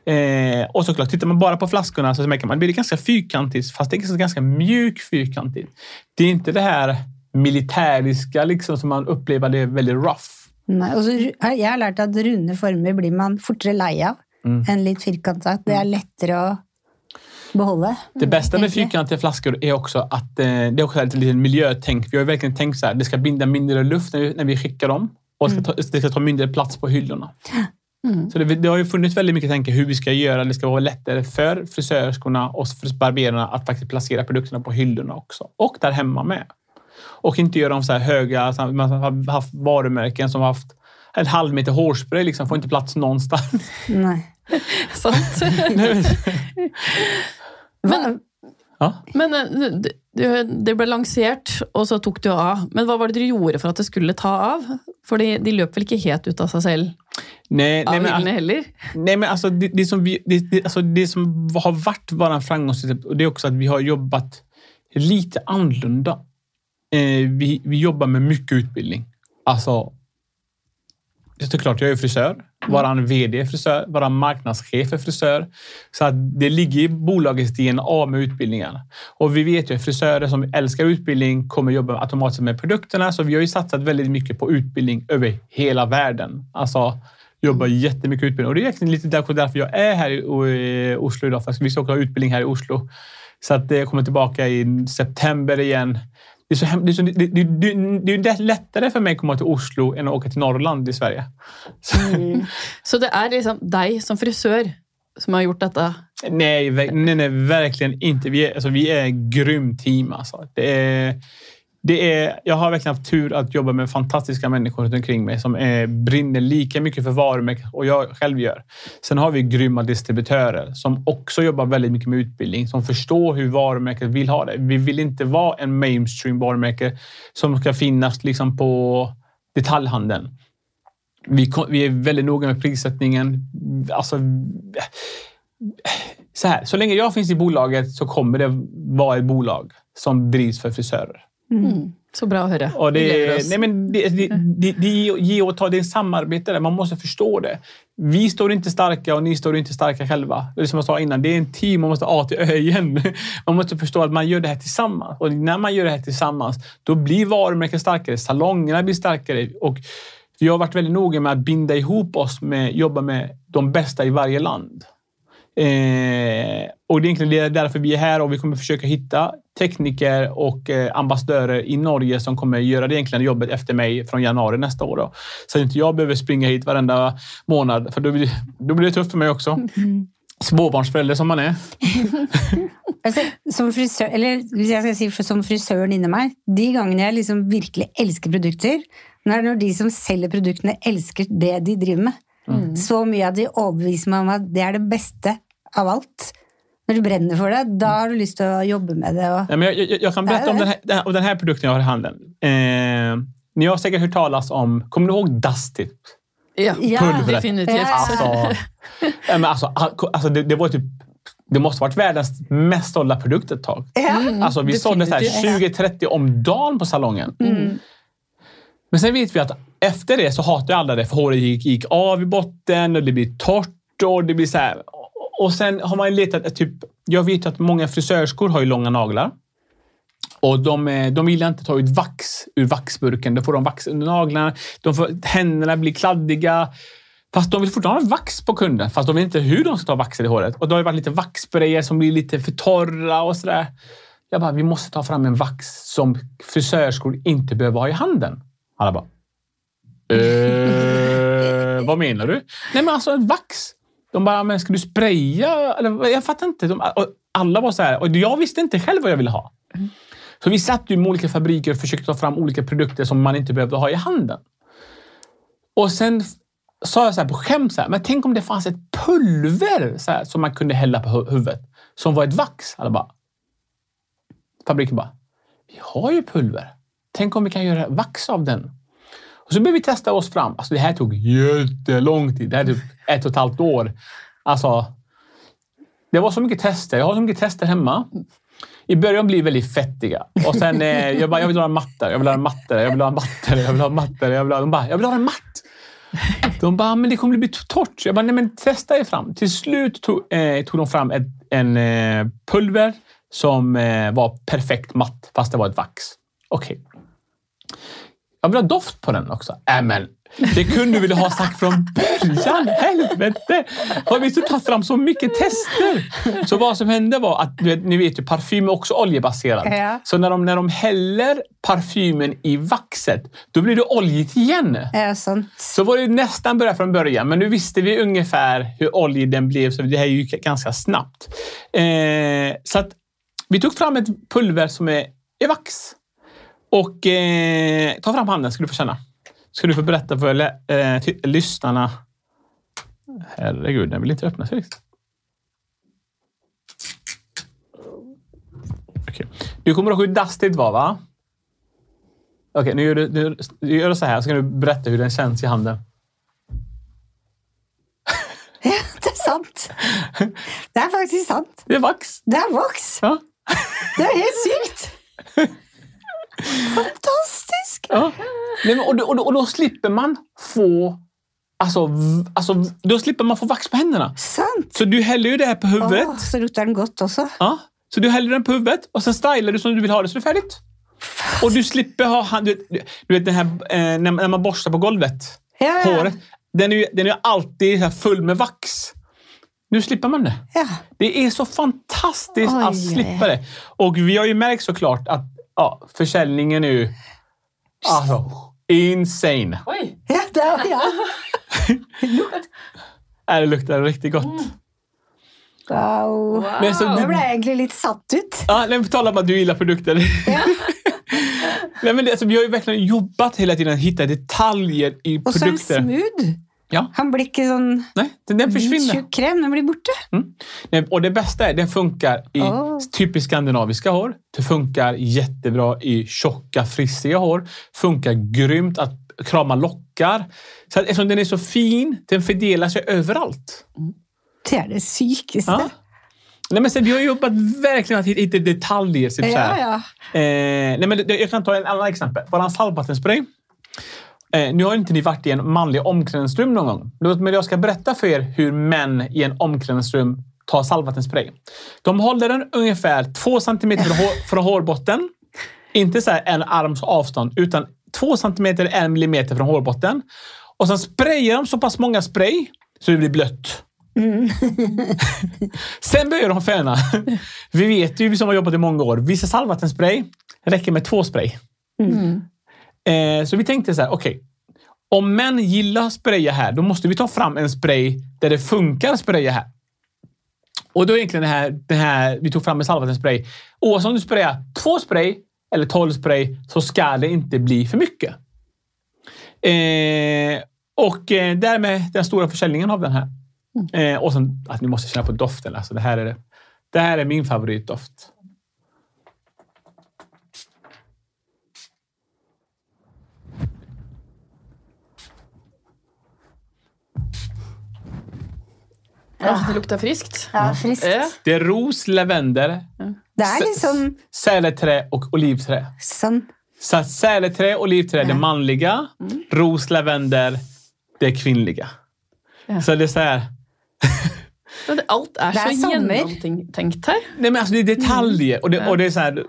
Eh, och såklart, tittar man bara på flaskorna så märker man att det blir ganska fyrkantigt, fast det är ganska, ganska mjuk fyrkantigt. Det är inte det här militäriska liksom, som man upplever det är väldigt rough. Nei, og så, har- jeg har lært at runde former blir man fortere lei av Mm. enn litt firkanta. Det er lettere å beholde. Det bästa med fyrkantiga flaskor är också att eh, det är också ett litet miljötänk. Vi har verkligen tänkt så här, det ska binda mindre luft när vi, när vi skickar dem och det ska, ta, det ska ta mindre plats på hyllorna. Mm. Så det, det har ju funnits väldigt mycket tänk hur vi ska göra. Det ska vara lättare för frisörskorna och för barberarna att faktiskt placera produkterna på hyllorna också. Och där hemma med. Och inte göra dem så här höga. Så här, man har haft varumärken som har haft en halv meter hårspray. Liksom, får inte plats någonstans. Nei. Sant? Men, Ja. men eh, det, det ble lansert, og så tok du av. Men hva var det dere gjorde for at det skulle ta av? For de, de løp vel ikke helt ut av seg selv? Nej, nej, men, hyllene heller? Nej, men alltså det, det, som vi, det, det, alltså det som har varit vår framgångsrecept och det är också att vi har jobbat lite annorlunda. Eh, vi, vi jobbar med mycket utbildning. Alltså, det är såklart, jag är frisör. Vår VD är frisör. Vår marknadschef är frisör. Så att det ligger i bolagets DNA med utbildningar. Och vi vet ju att frisörer som älskar utbildning kommer jobba automatiskt med produkterna. Så vi har ju satsat väldigt mycket på utbildning över hela världen. Alltså, jobbar jättemycket utbildning. Och det är egentligen lite därför jag är här i Oslo idag. För vi ska också ha utbildning här i Oslo. Så att jag kommer tillbaka i september igen. Det är, så, det, är så, det, det, det, det är lättare för mig att komma till Oslo än att åka till Norrland i Sverige. Så, Så det er liksom deg som frisør som har gjort dette? nej, nej, nej, verkligen inte. Vi är, alltså, vi är ett grymt team. Alltså. Det är, det är, jag har verkligen haft tur att jobba med fantastiska människor runt omkring mig som är, brinner lika mycket för varumärket och jag själv gör. Sen har vi grymma distributörer som också jobbar väldigt mycket med utbildning, som förstår hur varumärket vill ha det. Vi vill inte vara en mainstream varumärke som ska finnas liksom på detaljhandeln. Vi, vi är väldigt noga med prissättningen. Alltså, så, här, så länge jag finns i bolaget så kommer det vara ett bolag som drivs för frisörer. Mm. Så bra høre. Och det, nej men det, det, det, det är ge och ta, det är en samarbete där. Man måste förstå det. Vi står inte starka och ni står inte starka själva. Det är som jag sa innan, det är en team. Man måste A till Ö igen. Man måste förstå att man gör det här tillsammans. Och när man gör det här tillsammans, då blir varumärket starkare. Salongerna blir starkare. Och vi har varit väldigt noga med att binda ihop oss med jobba med de bästa i varje land. Eh, och det är egentligen det- därför vi är här och vi kommer försöka hitta tekniker och eh, ambassadörer i Norge som kommer göra det egentligen jobbet efter mig från januari nästa år. Då. Så att inte jag behöver springa hit varenda månad, för då blir, då blir det tufft för mig också. Småbarnsförälder som man är. Altså, som frisør, eller skal si for- som frisøren inni meg, de gangene jeg liksom virkelig elsker produkter, når når de som selger produktene elsker det de driver med. Så mye at de overbeviser meg om at det er det beste av alt. Du brenner for det, da har du lyst til å jobbe med det. Og, Ja, men jag, jag, jag kan berätta om den här, om den här produkten jag har i handen. Eh, ni har säkert hört talas om, kommer ni ihåg Dusty? Ja, Pulveret. definitivt. Ja. Alltså, ja, men alltså, alltså det, det var typ det måste ha varit världens mest sålda produkt ett tag. ja. Alltså, vi sålde så här definitivt. 20-30 om dagen på salongen. Mm. Men sen vet vi att efter det så hatar alla det för håret gick, gick av i botten och det blir torrt och det blir så här. Och- sen har man letat, eh, typ, jag vet att många frisörskor har ju långa naglar. Och de, eh, de vill inte ta ut vax ur vaxburken. Då får de vax under naglarna. De får, händerna blir kladdiga. Fast de vill fortfarande ha vax på kunden. Fast de vet inte hur de ska ta vaxet i håret. Och det har ju varit lite vaxsprayer som blir lite för torra och sådär. Jag bara, vi måste ta fram en vax som frisörskor inte behöver ha i handen. Alla bara, eh, vad menar du? Nej men alltså vax. De bara, men ska du spraya? Eller, jag fattar inte. De, och alla var så här, och jag visste inte själv vad jag ville ha. Så vi satt ju med olika fabriker och försökte ta fram olika produkter som man inte behövde ha i handen. Och sen sa jag så här på skämt, så här, men tänk om det fanns ett pulver så här, som man kunde hälla på hu- huvudet. Som var ett vax. Alla bara, fabriken bara, vi har ju pulver. Tänk om vi kan göra vax av den. Och så började vi testa oss fram. Alltså det här tog jättelång tid. Det här tog ett och ett halvt år. Alltså, det var så mycket tester. Jag har så mycket tester hemma. I början blir väldigt fettiga. Och sen, eh, jag, bara, jag vill ha en matta, jag vill ha en matta, jag vill ha en matta, jag vill ha en matta. Jag vill ha, de bara, jag vill ha en matt. De bara, men det kommer bli torrt. Jag bara, nej men testa er fram. Till slut tog, eh, tog de fram ett, en eh, pulver som eh, var perfekt matt, fast det var ett vax. Okej. Jag vill ha doft på den också. Äh, men det kunde du väl ha sagt från början? Helvete! Har vi tagit fram så mycket tester? Så vad som hände var att, du vet, ni vet ju, parfym är också oljebaserad. Ja. Så när de, när de häller parfymen i vaxet, då blir det oljigt igen. Ja, sant. Så var det nästan börjat från början, men nu visste vi ungefär hur oljig den blev, så det här gick ganska snabbt. Eh, så att vi tog fram ett pulver som är, är vax. Och eh, ta fram handen ska du få känna. Ska du få berätta för eh, lyssnarna. Herregud, den vill inte öppna sig. Okej. Du kommer ihåg hur dastigt var, va? Okej, nu gör du, du, du gör så här, så kan du berätta hur den känns i handen. Det är sant. Det är faktiskt sant. Det är vax. Det är vax. Ja. Det är helt sykt. Fantastiskt. Ja. Nej, men, och, då, och, då, och då slipper man få Alltså, alltså, då slipper man få vax på händerna. Sant. Så du häller ju det här på huvudet. Åh, så luktar den gott också. Ja. Så du häller den på huvudet och sen stylar du som du vill ha det så är det färdigt. Och du slipper ha hand, du, du vet den här, eh, när, när man borstar på golvet. Ja. Håret. Den är ju den är alltid full med vax. Nu slipper man det. Ja. Det är så fantastiskt Oj, att slippa det. Och vi har ju märkt såklart att ja, försäljningen är ju alltså, insane. Oj! Ja, det är, ja. Äh, Det luktar riktigt gott. Mm. Wow. Men så, Nu ble jeg egentlig litt satt ut. Ja, nej, men på tal om att du gillar produkter. nej, men det, alltså, vi har ju verkligen jobbat hela tiden att hitta detaljer i Og så er den produkter. smooth. Ja. Han blir ikke sånn Nej, den, försvinner. krem. Den blir borte. Nej, och det bästa är den funkar i Åh. typiskt skandinaviska hår. Det funkar jättebra i tjocka, frissiga hår. Funkar grymt att krama lockar. Så att, eftersom den är så fin, den fördelar sig överallt. Det er det sykeste. Ja. Nej, men sen, vi har jobbat verkligen att hitta detaljer. Typ Ja, ja. Eh, nej, men jag kan ta en annan exempel. Våran saltvattenspray. Eh, nu har inte ni varit i en manlig omklädningsrum någon gång. Låt mig jag ska berätta för er hur män i en omklädningsrum tar saltvattenspray. De håller den ungefär två centimeter från, hår, från hårbotten. Inte så här en arms avstånd, utan två centimeter, en millimeter från hårbotten. Och sen sprayar de så pass många spray så det blir blött. Sen börjar de föna. Vi vet ju, vi som har jobbat i många år, vissa saltvattenspray räcker med två spray. Eh, så vi tänkte så här, okej. om män gillar att spraya här, då måste vi ta fram en spray där det funkar att spraya här. Och då är egentligen det här, det här vi tog fram en saltvattenspray. Oavsett om du sprayar två spray eller tolv spray så ska det inte bli för mycket. Eh, och eh, därmed den stora försäljningen av den här. Eh, och sen att ni måste känna på doften. Alltså det, här är det här är min favoritdoft. Ja, det luktar friskt. Ja, friskt. Ja. Det är ros, lavendel, Det liksom säleträ och olivträ. sånn Så säleträ och olivträ är det manliga. Ros, lavendel, det är kvinnliga. Ja. Så det är så här. Er, Det er så sommer. gjennomtenkt her. Nej, men alltså det är detaljer. Och det, och det är så här.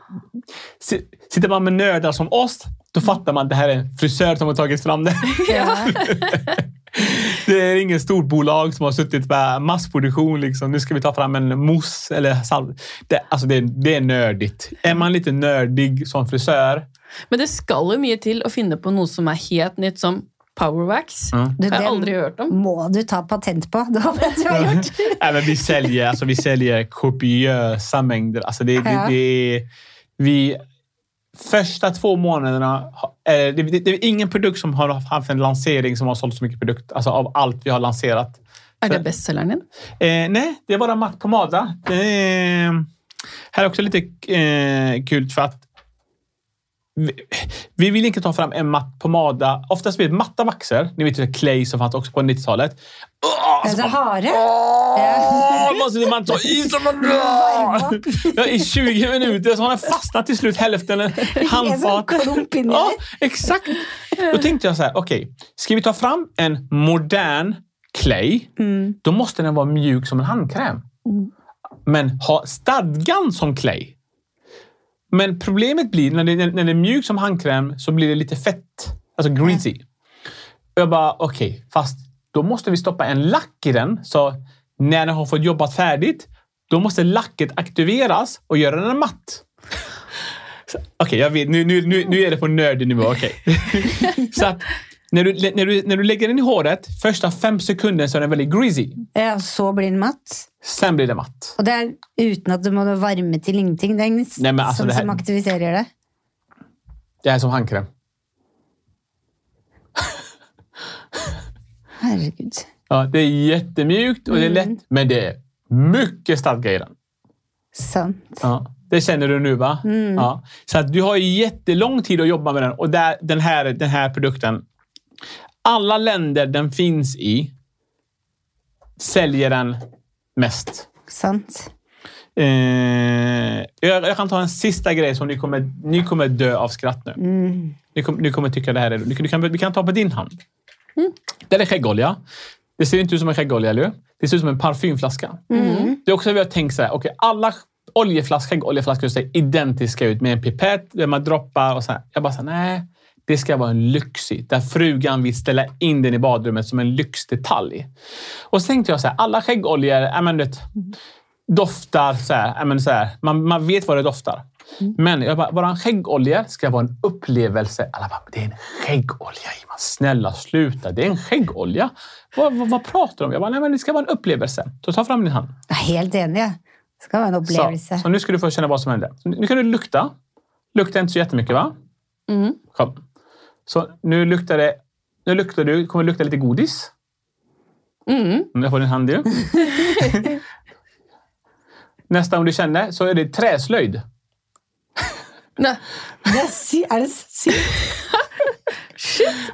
si- Sitter man med nördar som oss, då fattar man att det här är en frisör som har tagit fram det. ja. Det är ingen stort bolag som har suttit med massproduktion. Liksom. Nu ska vi ta fram en mousse eller salt. Det, alltså det, det är nördigt. Är man lite nördig som frisör. Men det skal jo mye til å finne på noe som er helt nytt, som powerwax. Du, Har jeg den aldri hørt om. må du ta patent på. Det har vet du har gjort. Nej, men vi, säljer, alltså, vi säljer kopiösa mängder. Alltså, det, det, det är, vi, första två månaderna... Eh, det, det, det är ingen produkt som har haft en lansering som har sålt så mycket produkt. Alltså av allt vi har lanserat. Er det bestselgeren din? Eh, nej, det är bara matt pomada. Det är, här är också lite eh, kul för att vi, vi vill inte ta fram en matt pomada. Oftast blir det matta vaxer. Ni vet ju Clay som fanns också på 90-talet. Åh, Altså, alltså, hare. Åh, måste man ta i som man ja, I 20 minuter så har den fastnat till slut hälften. En handfat. Ja, exakt. Då tänkte jag så här, okej, ska vi ta fram en modern clay, Mm. då måste den vara mjuk som en handkräm. Men ha stadgan som clay. Men problemet blir när det, när det är mjuk som handkräm så blir det lite fett. Alltså greasy. Jag bara, okej, fast då måste vi stoppa en lack i den. Så när den har fått jobbat färdigt, då måste lacket aktiveras och göra den matt. Okej, jag vet. Nu, nu, nu, nu är det på nördig nivå. Okej. så att när du, när, du, när du lägger den i håret, första fem sekunder så är den väldigt greasy. Ja, så blir den matt. Sen blir det matt. Og det er uten at du må varme til ingenting. Det ingen Nei, men altså, som, det her- som aktiviserer det. Det är som handkräm. Herregud. Ja, det är jättemjukt och det är lätt, men det är mycket stadga i den. Sant. Ja, det känner du nu va? Ja. Så att du har jättelång tid att jobba med den. Och där, den, här, den här produkten, alla länder den finns i säljer den mest. Sant. Eh, jag, jag kan ta en sista grej som ni kommer, ni kommer dö av skratt nu. Mm. Ni, kom, ni kommer tycka det här är... Du, du kan, vi kan ta på din hand. Det är skäggolja. Det ser inte ut som en skäggolja, eller hur? Det ser ut som en parfymflaska. Det är också vi har tänkt så här, okej, alla oljeflaskor, skäggoljeflaskor ser identiska ut med en pipett där man droppar och så här. Jag bara så här, nej. Det ska vara en lyxig, där frugan vill ställa in den i badrummet som en lyxdetalj. Och så tänkte jag så här, alla skäggoljor, men, vet, doftar så här, men, så här. Man, man vet vad det doftar. Men jag bara, våran skäggolja ska vara en upplevelse. Alla bara, det är en skäggolja Iman. Snälla sluta, det är en skäggolja. Vad, vad, vad pratar du om? Jag bara, nej men det ska vara en upplevelse. Så ta fram din hand. Helt enig. Det skal være en Så, opplevelse. så nu ska du få känna vad som händer. Så Nu kan du lukta. Luktar inte så jättemycket va? Mhm. Kom. Så nu luktar det. Nu luktar du, kommer det lukta lite godis. Mhm. Jag får din hand ju. Nästa om du känner så är det träslöjd. Nei, Det er, sy er det sykt?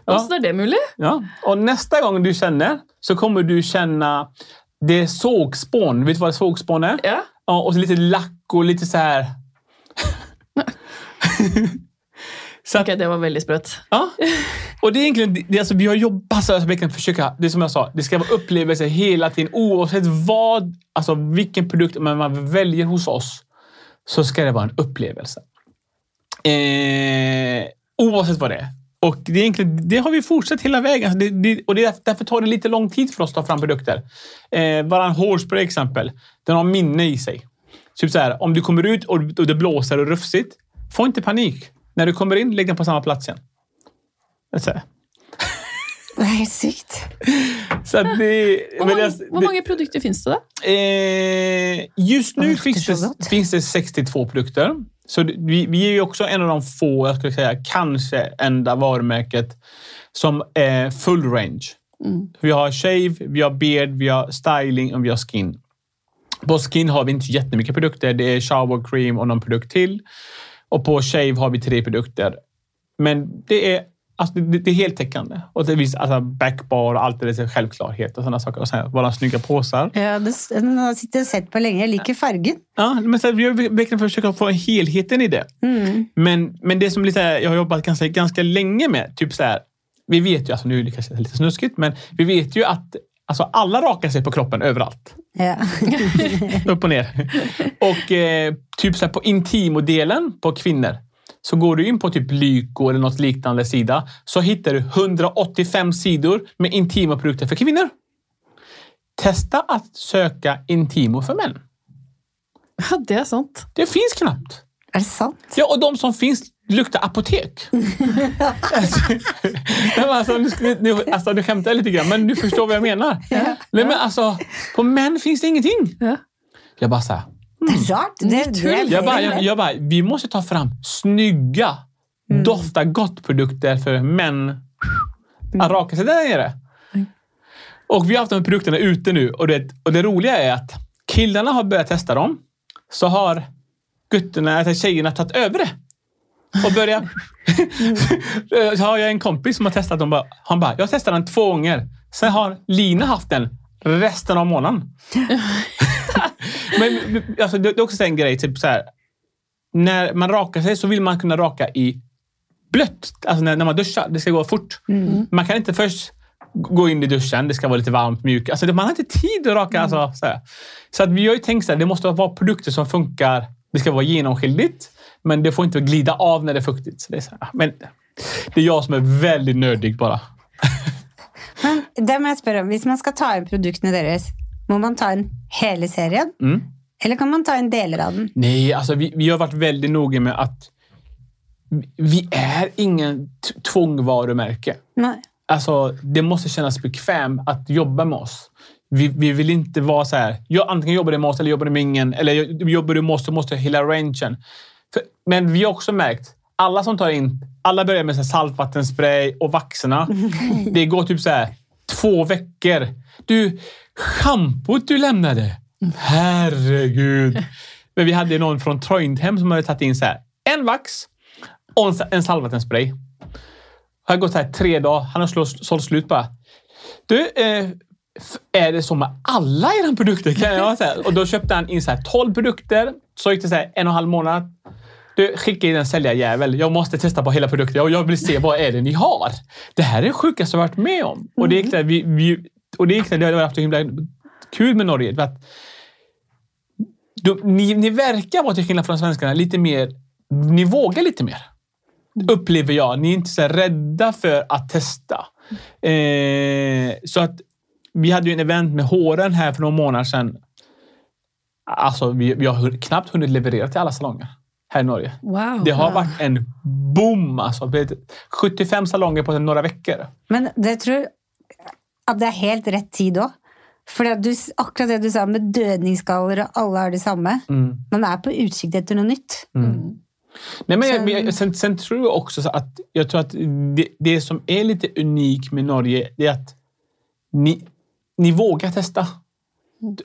Åssen er det mulig? Ja. Och nästa gång du känner så kommer du känna det är sågspån. Vet du vad sågspån är? Ja. Ja, och så lite lack och lite så här. så att, Ok, det var veldig sprøtt. ja. Och det är egentligen, det, alltså, vi har jobbat så att kan försöka, det är som jag sa, det ska vara upplevelser hela tiden oavsett vad, alltså vilken produkt man, man väljer hos oss så ska det vara en upplevelse. Eh, oavsett vad det är. Och det, är egentligen, det har vi fortsatt hela vägen. Alltså det, det, och det, är- därför tar det lite lång tid för oss att ta fram produkter. Eh, Varann hårspray exempel, den har minne i sig. Typ så här, om du kommer ut och, och det blåser och rufsigt, få inte panik. När du kommer in, lägg den på samma plats igen. Så här. Helt sykt. Så det, men mange, det- hvor mange produkter finnes det? Eh, just nu finns det, finns det 62 produkter. Så vi, vi är ju också en av de få, jag skulle säga kanske enda varumärket som är full range. Mm. Vi har shave, vi har beard, vi har styling och vi har skin. På skin har vi inte jättemycket produkter. Det är shower cream och någon produkt till. Och på shave har vi tre produkter. Men det är, alltså, det, det är heltäckande. Och det visar alltså, backbar och allt det där, självklarhet och sådana saker. Och sen våra snygga påsar. Ja, den har og sett på lenge. Jeg liker fargen. Ja, men så vi har verkligen försökt få helheten i det. Mm. Men, men det som lite, jag har jobbat ganska, ganska länge med, typ så här, vi vet ju, alltså nu är det kanske lite snuskigt, men vi vet ju att alltså, alla rakar sig på kroppen överallt. Ja. Upp och ner. Och eh, typ så här, på intimodelen på kvinnor Så går du in på typ Lyko eller något liknande sida så hittar du 185 sidor med intima produkter för kvinnor. Testa att söka Intimo för män. Ja, det är sant. Det finns knappt. Er det sant? Ja, och de som finns luktar apotek. alltså, alltså, nu, nu, alltså, du skämtar lite grann, men du förstår vad jag menar. Nej, men alltså, på män finns det ingenting. Ja. Jag bara så här, Det er rart. Det, det jag bara, jag, jag bara, vi måste ta fram snygga, dofta gott-produkter för män att raka sig där nere. Och vi har haft de här produkterna ute nu och det, och det roliga är att killarna har börjat testa dem. Så har gutterna, alltså tjejerna tagit över det. Och börjat... så har jag en kompis som har testat dem. Bara- Han bara, jag testade den två gånger. Sen har Lina haft den resten av månaden. Men alltså, det är också en grej, typ så här. När man rakar sig så vill man kunna raka i blött. Alltså när, när man duschar. Det ska gå fort. Man kan inte först gå in i duschen. Det ska vara lite varmt, mjukt. Alltså, man har inte tid att raka. Alltså, så så att vi har ju tänkt här, det måste vara produkter som funkar. Det ska vara genomskinligt, men det får inte glida av när det är fuktigt. Så det, är så här. Men det är jag som är väldigt nördig bara. Men det må jeg spørre om. Man skal ta inn produktene deres, må man ta inn hele serien? Mm. Eller kan man ta inn deler av den? Nej, alltså vi, vi har varit väldigt noga med att vi- är ingen tvångvarumärke. Nei. Alltså, det måste kännas bekvämt att jobba med oss. Vi, vi vill inte vara så här, jag, antingen jobbar du med oss eller jobbar du med ingen. Eller jobbar du med oss så måste jag hela rangen. Men vi har också märkt, alla som tar in, alla börjar med så saltvattenspray och vaxerna. Det går typ så här två veckor. Du, schampot du lämnade. Herregud. Men vi hade någon från Trondheim som hade tagit in så här, en vax och en, en saltvattenspray. Har gått här tre dagar. Han har sålt slut bara. Du, eh, är det så med alla era produkter? Kan jag säga. Och då köpte han in så här 12 produkter. Så gick det så här en och en halv månad. Du, skicka in en säljarjävel. Jag måste testa på hela produkten och jag vill se vad är det ni har. Det här är det sjukaste jag varit med om. Och det gick det, vi, vi, och det det, det har haft så himla kul med Norge. För att du, ni, ni verkar vara till skillnad från svenskarna lite mer, ni vågar lite mer. Upplever jag. Ni är inte så rädda för att testa. Eh, så att vi hade ju en event med håren här för några månader sedan. Alltså, vi, vi har knappt hunnit leverera till alla salonger här i Norge. Wow. Det har varit en boom. Alltså. Det är 75 salonger på några veckor. Men det tror at det er helt rett tid òg. For du, akkurat det du sa med dødningsskaller og alle har det samme. Man er på utkikk etter noe nytt. Nej, men jag, Sen- jag, sen, sen tror jag också så att, jag tror att det, det som är lite unikt med Norge är att ni, ni vågar testa.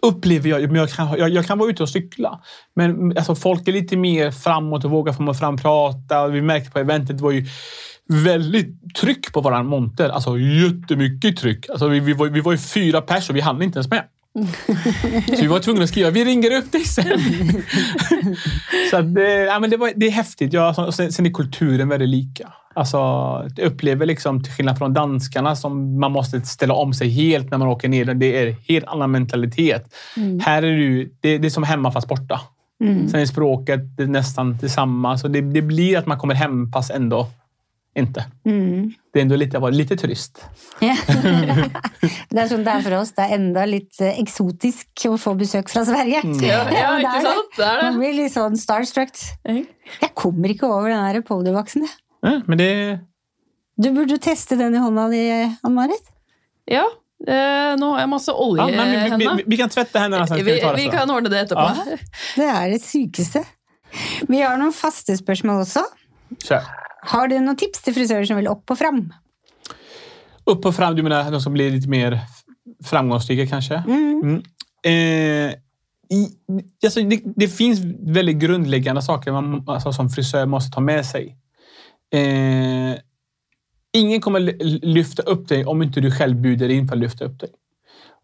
Upplever jag. Men jag, kan, jag, jag kan vara ute och cykla. Men alltså, folk är lite mer framåt och vågar komma fram och prata. Vi märkte på eventet det var ju väldigt tryck på våran monter. Alltså jättemycket tryck. Alltså, vi, vi, var, vi var ju fyra pers och vi hann inte ens med. Så vi var tvungna att skriva vi ringer upp dig sen. så att det, ja, men det, var, det är häftigt. Ja, så- sen, sen är kulturen väldigt lika. Alltså, jag upplever liksom, till skillnad från danskarna som man måste ställa om sig helt när man åker ner. Det är helt annan mentalitet. Här är du, det, det är som hemma fast borta. Sen är språket det är nästan detsamma. Så det, det blir att man kommer hem fast ändå inte. Det är ändå lite, var lite turist. Ja. Det er sånn det er for oss. Det er enda litt eh, eksotisk å få besøk fra Sverige. Ja, ja, det ikke er det. sant? Det Man det. blir litt sånn starstruck. Jeg kommer ikke over den der poliovaksen. Ja, men det, Du burde teste den i hånda di, Ann-Marit. Ja, eh, nå har jeg masse olje ja, i men vi, vi, hendene. vi, vi kan tvätta händerna sen. Vi, vi kan ordne det etterpå. Det er det sykeste. Vi har noen faste spørsmål også. Kör. Har du noen tips til frisører som vil opp og fram? Upp och fram, du menar de som blir lite mer framgångsrika kanske? Mm. Eh, i, alltså det, det finns väldigt grundläggande saker man alltså, som frisör måste ta med sig. Eh, ingen kommer lyfta upp dig om inte du själv bjuder in för att lyfta upp dig.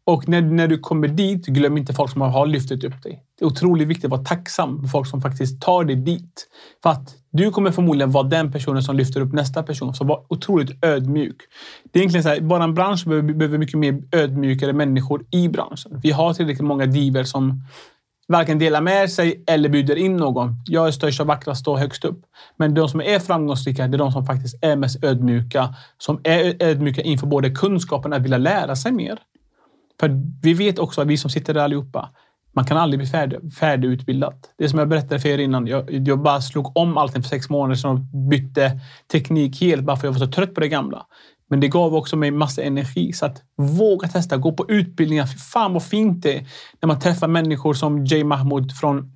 Och när, när du kommer dit, glöm inte folk som har lyft upp dig. Det är otroligt viktigt att vara tacksam för folk som faktiskt tar dig dit. För att du kommer förmodligen vara den personen som lyfter upp nästa person. Så var otroligt ödmjuk. Det är egentligen så här, vår bransch behöver, behöver mycket mer ödmjukare människor i branschen. Vi har tillräckligt många diver som varken delar med sig eller bjuder in någon. Jag är störst och vackrast och högst upp. Men de som är framgångsrika, det är de som faktiskt är mest ödmjuka. Som är ödmjuka inför både kunskapen att vilja lära sig mer. För vi vet också, vi som sitter där allihopa, man kan aldrig bli färdig, färdigutbildad. Det som jag berättade för er innan. Jag, jag bara slog om allting för sex månader sedan och bytte teknik helt bara för att jag var så trött på det gamla. Men det gav också mig massa energi. Så att våga testa, gå på utbildningar. Fy fan vad fint det är när man träffar människor som Jay Mahmoud från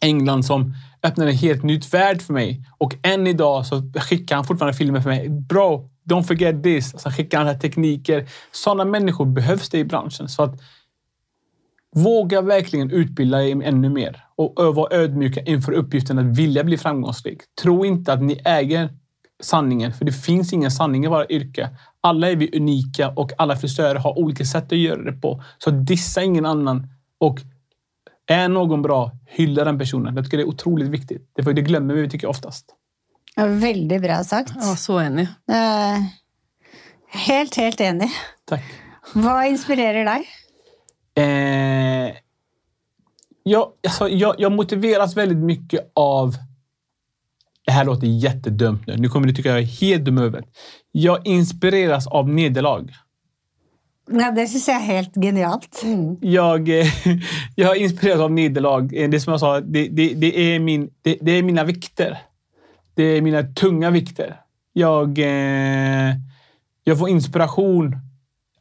England som öppnade en helt nytt värld för mig. Och än idag så skickar han fortfarande filmer för mig. Bro, don't forget this. Så skickar han tekniker. Sådana människor behövs det i branschen. Så att Våga verkligen utbilda er ännu mer och vara ödmjuka inför uppgiften att vilja bli framgångsrik. Tro inte att ni äger sanningen, för det finns ingen sanning i våra yrke. Alla är vi unika och alla frisörer har olika sätt att göra det på. Så dissa ingen annan och är någon bra, hylla den personen. Jag tycker det är otroligt viktigt. Det, det glömmer vi tycker jag oftast. Ja, väldigt bra sagt. Ja, så enig. Uh, helt, helt enig. Tack. Vad inspirerar dig? Eh, jag, alltså, jag, jag motiveras väldigt mycket av... Det här låter jättedumt nu. Nu kommer ni tycka jag är helt dum över. Jag inspireras av nederlag. Ja, det syns jag är helt genialt. Mm. Jag, jag inspireras av nederlag. Det som jag sa, det, det, det är, min, det, det, är mina vikter. Det är mina tunga vikter. Jag, eh, jag får inspiration.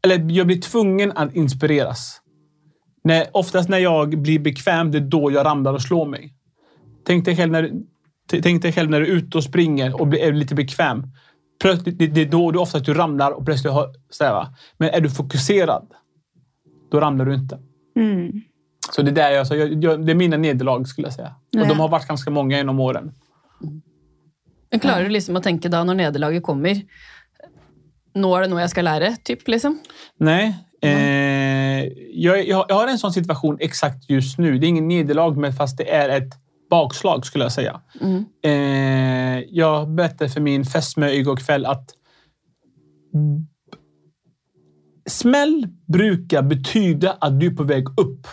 Eller jag blir tvungen att inspireras. När, oftast när jag blir bekväm, det är då jag ramlar och slår mig. Tänk dig själv när, tänk dig själv när du är ute och springer och är lite bekväm. Plötsligt, det, är då du oftast du ramlar och plötsligt har... Sådär, Men är du fokuserad, då ramlar du inte. Mm. Så det, där jag, så jag, jag, det är mina nederlag skulle jag säga. Och de har varit ganska många genom åren. Men klarar du liksom att tänka då när nederlaget kommer? Nu är det något jag ska lära, typ? Liksom? Nej. Eh, jag, jag, har en sån situation exakt just nu. Det är ingen nederlag, men fast det är ett bakslag skulle jag säga. Mm. Eh, jag berättade för min fästmö igår kväll att smäll brukar betyda att du är på väg upp.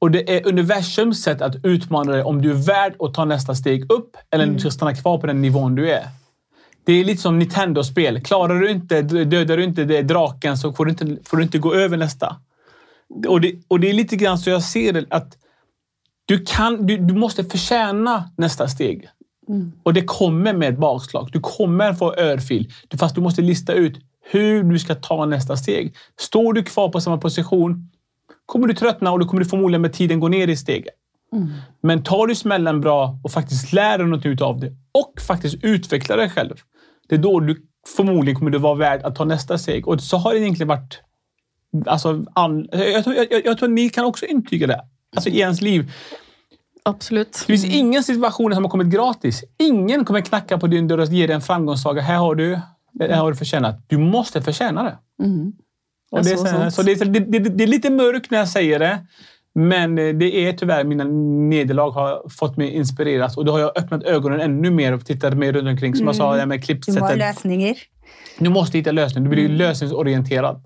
Och det är universums sätt att utmana dig om du är värd att ta nästa steg upp eller om du ska stanna kvar på den nivån du är. Det är lite som Nintendo-spel. Klarar du inte, dödar du inte det, draken så får du inte, får du inte gå över nästa. Och det, och det är lite grann så jag ser det att du, kan, du, du måste förtjäna nästa steg. Mm. Och det kommer med ett bakslag. Du kommer få örfil. Fast du måste lista ut hur du ska ta nästa steg. Står du kvar på samma position kommer du tröttna och då kommer du förmodligen med tiden gå ner i steget. Mm. Men tar du smällen bra och faktiskt lär dig något av det och faktiskt utvecklar dig själv. Det är då du förmodligen kommer att vara värd att ta nästa steg. Och så har det egentligen varit... Alltså, an, jag, tror, jag, jag tror ni kan också intyga det. Alltså i ens liv. Absolut. Det finns ingen situation som har kommit gratis. Ingen kommer knacka på din dörr och ge dig en framgångssaga. Här har du. Det har du förtjänat. Du måste förtjäna det. Mm. Och det, är, så, så det, är, det, det, är lite mörkt när jag säger det. Men det är tyvärr mina nederlag har fått mig inspireras och då har jag öppnat ögonen ännu mer och tittat mer runt omkring. Som mm. jag sa, mm. det med klippsättet. Du har lösningar. Du måste hitta lösningar. Du blir mm. lösningsorienterad.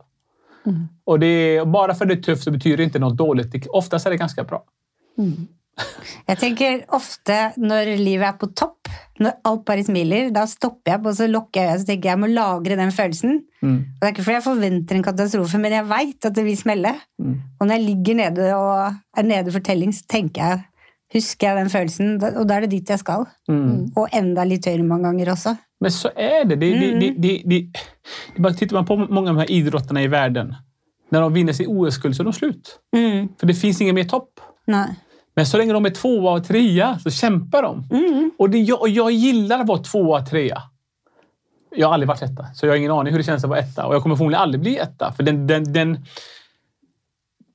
Mm. Och det bara för att det är tufft så betyder det inte något dåligt. Oftast är det ganska bra. Mm. Jag tänker ofta när livet är på topp, när allt bara smiler, då stoppar jag och så lockar jag och tänker jag måste lagra den känslan. Mm. det är inte för att jag förväntar en katastrof, men jag vet att det vill smälla. Mm. Och när jag ligger nere och är nere för tällning så tänker jag, huskar jag den känslan och då är det dit jag ska. Mm. Och ända lite högre många gånger också. Men så är det. det, det, det, mm. det, det, det bara tittar man på många av de här idrotterna i världen, när de vinner sin OS-guld så är de slut. Mm. För det finns ingen mer topp. Nej. Men så länge de är tvåa och trea så kämpar de. Mm. Och, det, jag, jag gillar att vara tvåa och trea. Jag har aldrig varit etta, så jag har ingen aning hur det känns att vara etta. Och jag kommer förmodligen aldrig bli etta. För den, den, den,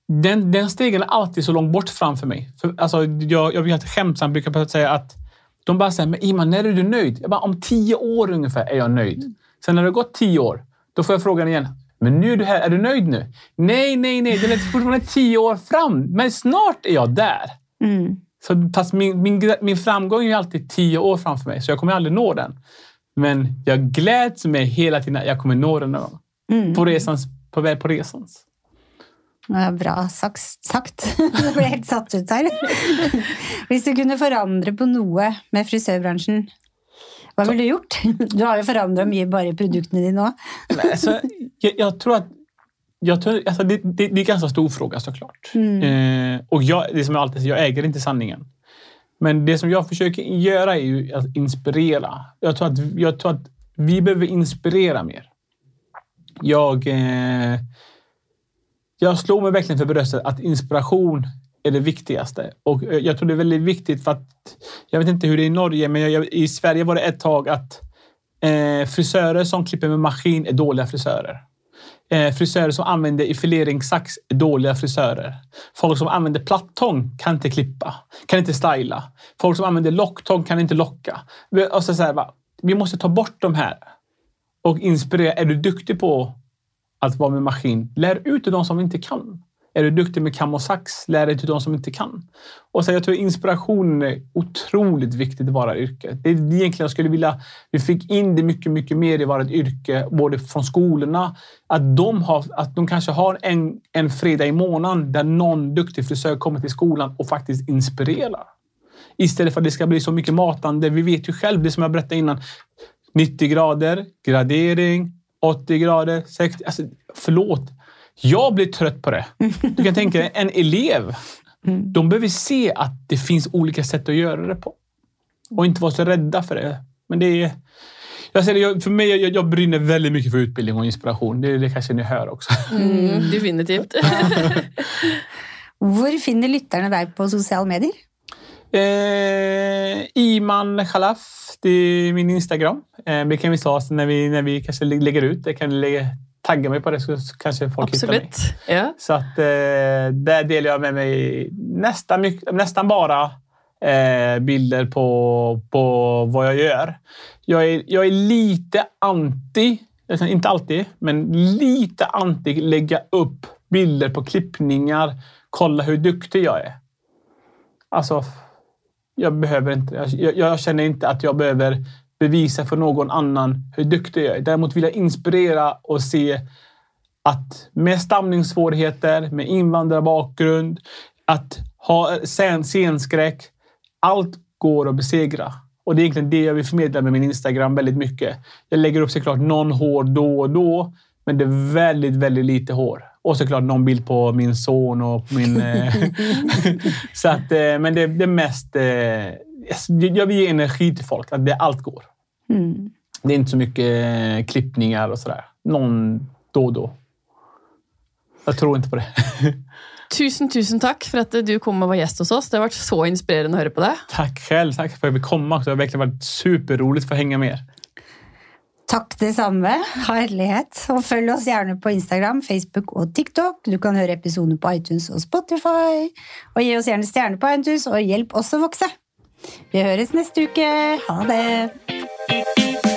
den, den stegen är alltid så långt bort framför mig. För, alltså, jag, jag blir skämtsam brukar säga att de bara säger, men Iman, när är du nöjd? Jag bara, om tio år ungefär är jag nöjd. Sen när det har gått tio år, då får jag frågan igen. Men nu är du här, är du nöjd nu? Nej, nej, nej, det är fortfarande tio år fram. Men snart är jag där. Mm. Så, fast min, min, min framgång är alltid tio år framför mig, så jag kommer aldrig nå den. Men jag gläds med hela tiden att jag kommer nå den någon gång. Mm. På, resans, på väg på resans. Ja, bra sagt. Jeg ble helt satt ut her. Hvis du kunne forandre på noe med frisørbransjen, hva ville du gjort? Du har jo forandra mye bare i produktene dine òg. Alltså, jag, jag tror att jag tror, alltså det, det, det är en ganska stor fråga såklart. Mm. Eh, och jag, det som jag alltid säger, jag äger inte sanningen. Men det som jag försöker göra är ju att inspirera. Jag tror att, jag tror att vi behöver inspirera mer. Jag, eh, jag slår mig verkligen för bröstet att inspiration är det viktigaste. Och eh, jag tror det är väldigt viktigt för att, jag vet inte hur det är i Norge, men jag, i Sverige var det ett tag att eh, frisörer som klipper med maskin är dåliga frisörer. Eh, frisörer som använder effileringssax är dåliga frisörer. Folk som använder plattång kan inte klippa, kan inte styla. Folk som använder locktång kan inte locka. Och så alltså så här, va, vi måste ta bort de här och inspirera. Är du duktig på att vara med maskin, lär ut till de som inte kan. Är du duktig med kam och sax, lär dig till de som inte kan. Och så jag tror inspiration är otroligt viktigt i våra yrke. Det är egentligen jag skulle vilja vi fick in det mycket, mycket mer i vårt yrke, både från skolorna, att de, har, att de kanske har en, en fredag i månaden där någon duktig frisör kommer till skolan och faktiskt inspirerar. Istället för att det ska bli så mycket matande. Vi vet ju själv, det som jag berättade innan, 90 grader, gradering, 80 grader, 60... Alltså, förlåt. Jag blir trött på det. Du kan tänka dig en elev. De behöver se att det finns olika sätt att göra det på. Och inte vara så rädda för det. Men det är... Jag säger det, jag, för mig, jag, jag brinner väldigt mycket för utbildning och inspiration. Det, det kanske ni hör också. Mm, definitivt. Hvor finner lytterne deg på sosiale medier? Eh, Iman Khalaf, det är min Instagram. Eh, det kan vi ta när vi, när vi kanske lä- lägger ut det. Kan lägga, tagga mig på det så kanske folk hittar mig. Ja. Så att, eh, där delar jag med mig nästan, mycket, nästan bara eh, bilder på, på vad jag gör. Jag är, jag är lite anti, alltså inte alltid, men lite anti lägga upp bilder på klippningar. Kolla hur duktig jag är. Alltså, jag behöver inte. Jag, jag, känner inte att jag behöver bevisa för någon annan hur duktig jag är. Däremot vill jag inspirera och se att med stamningssvårigheter, med invandrarbakgrund, att ha scenskräck. Allt går att besegra. Och det är egentligen det jag vill förmedla med min Instagram väldigt mycket. Jag lägger upp såklart någon hår då och då, men det är väldigt, väldigt lite hår. Och såklart någon bild på min son och min... eh, så att, eh, men det, det mest... Jag vill ge energi till folk, att det, allt går. Mm. Det är inte så mycket eh, klippningar och sådär. Någon då och då. Jag tror inte på det. Tusen, tusen takk for at du kom og var gjest hos oss. Det har vært så inspirerende å høre på deg. Tack själv. Tack för att jag fick komma. Det har verkligen varit superroligt för att hänga med er. Takk det samme. Herlighet. Og følg oss gjerne på Instagram, Facebook og TikTok. Du kan høre episoder på iTunes og Spotify. Og gi oss gjerne stjerner på iTunes, og hjelp oss å vokse. Vi høres neste uke. Ha det.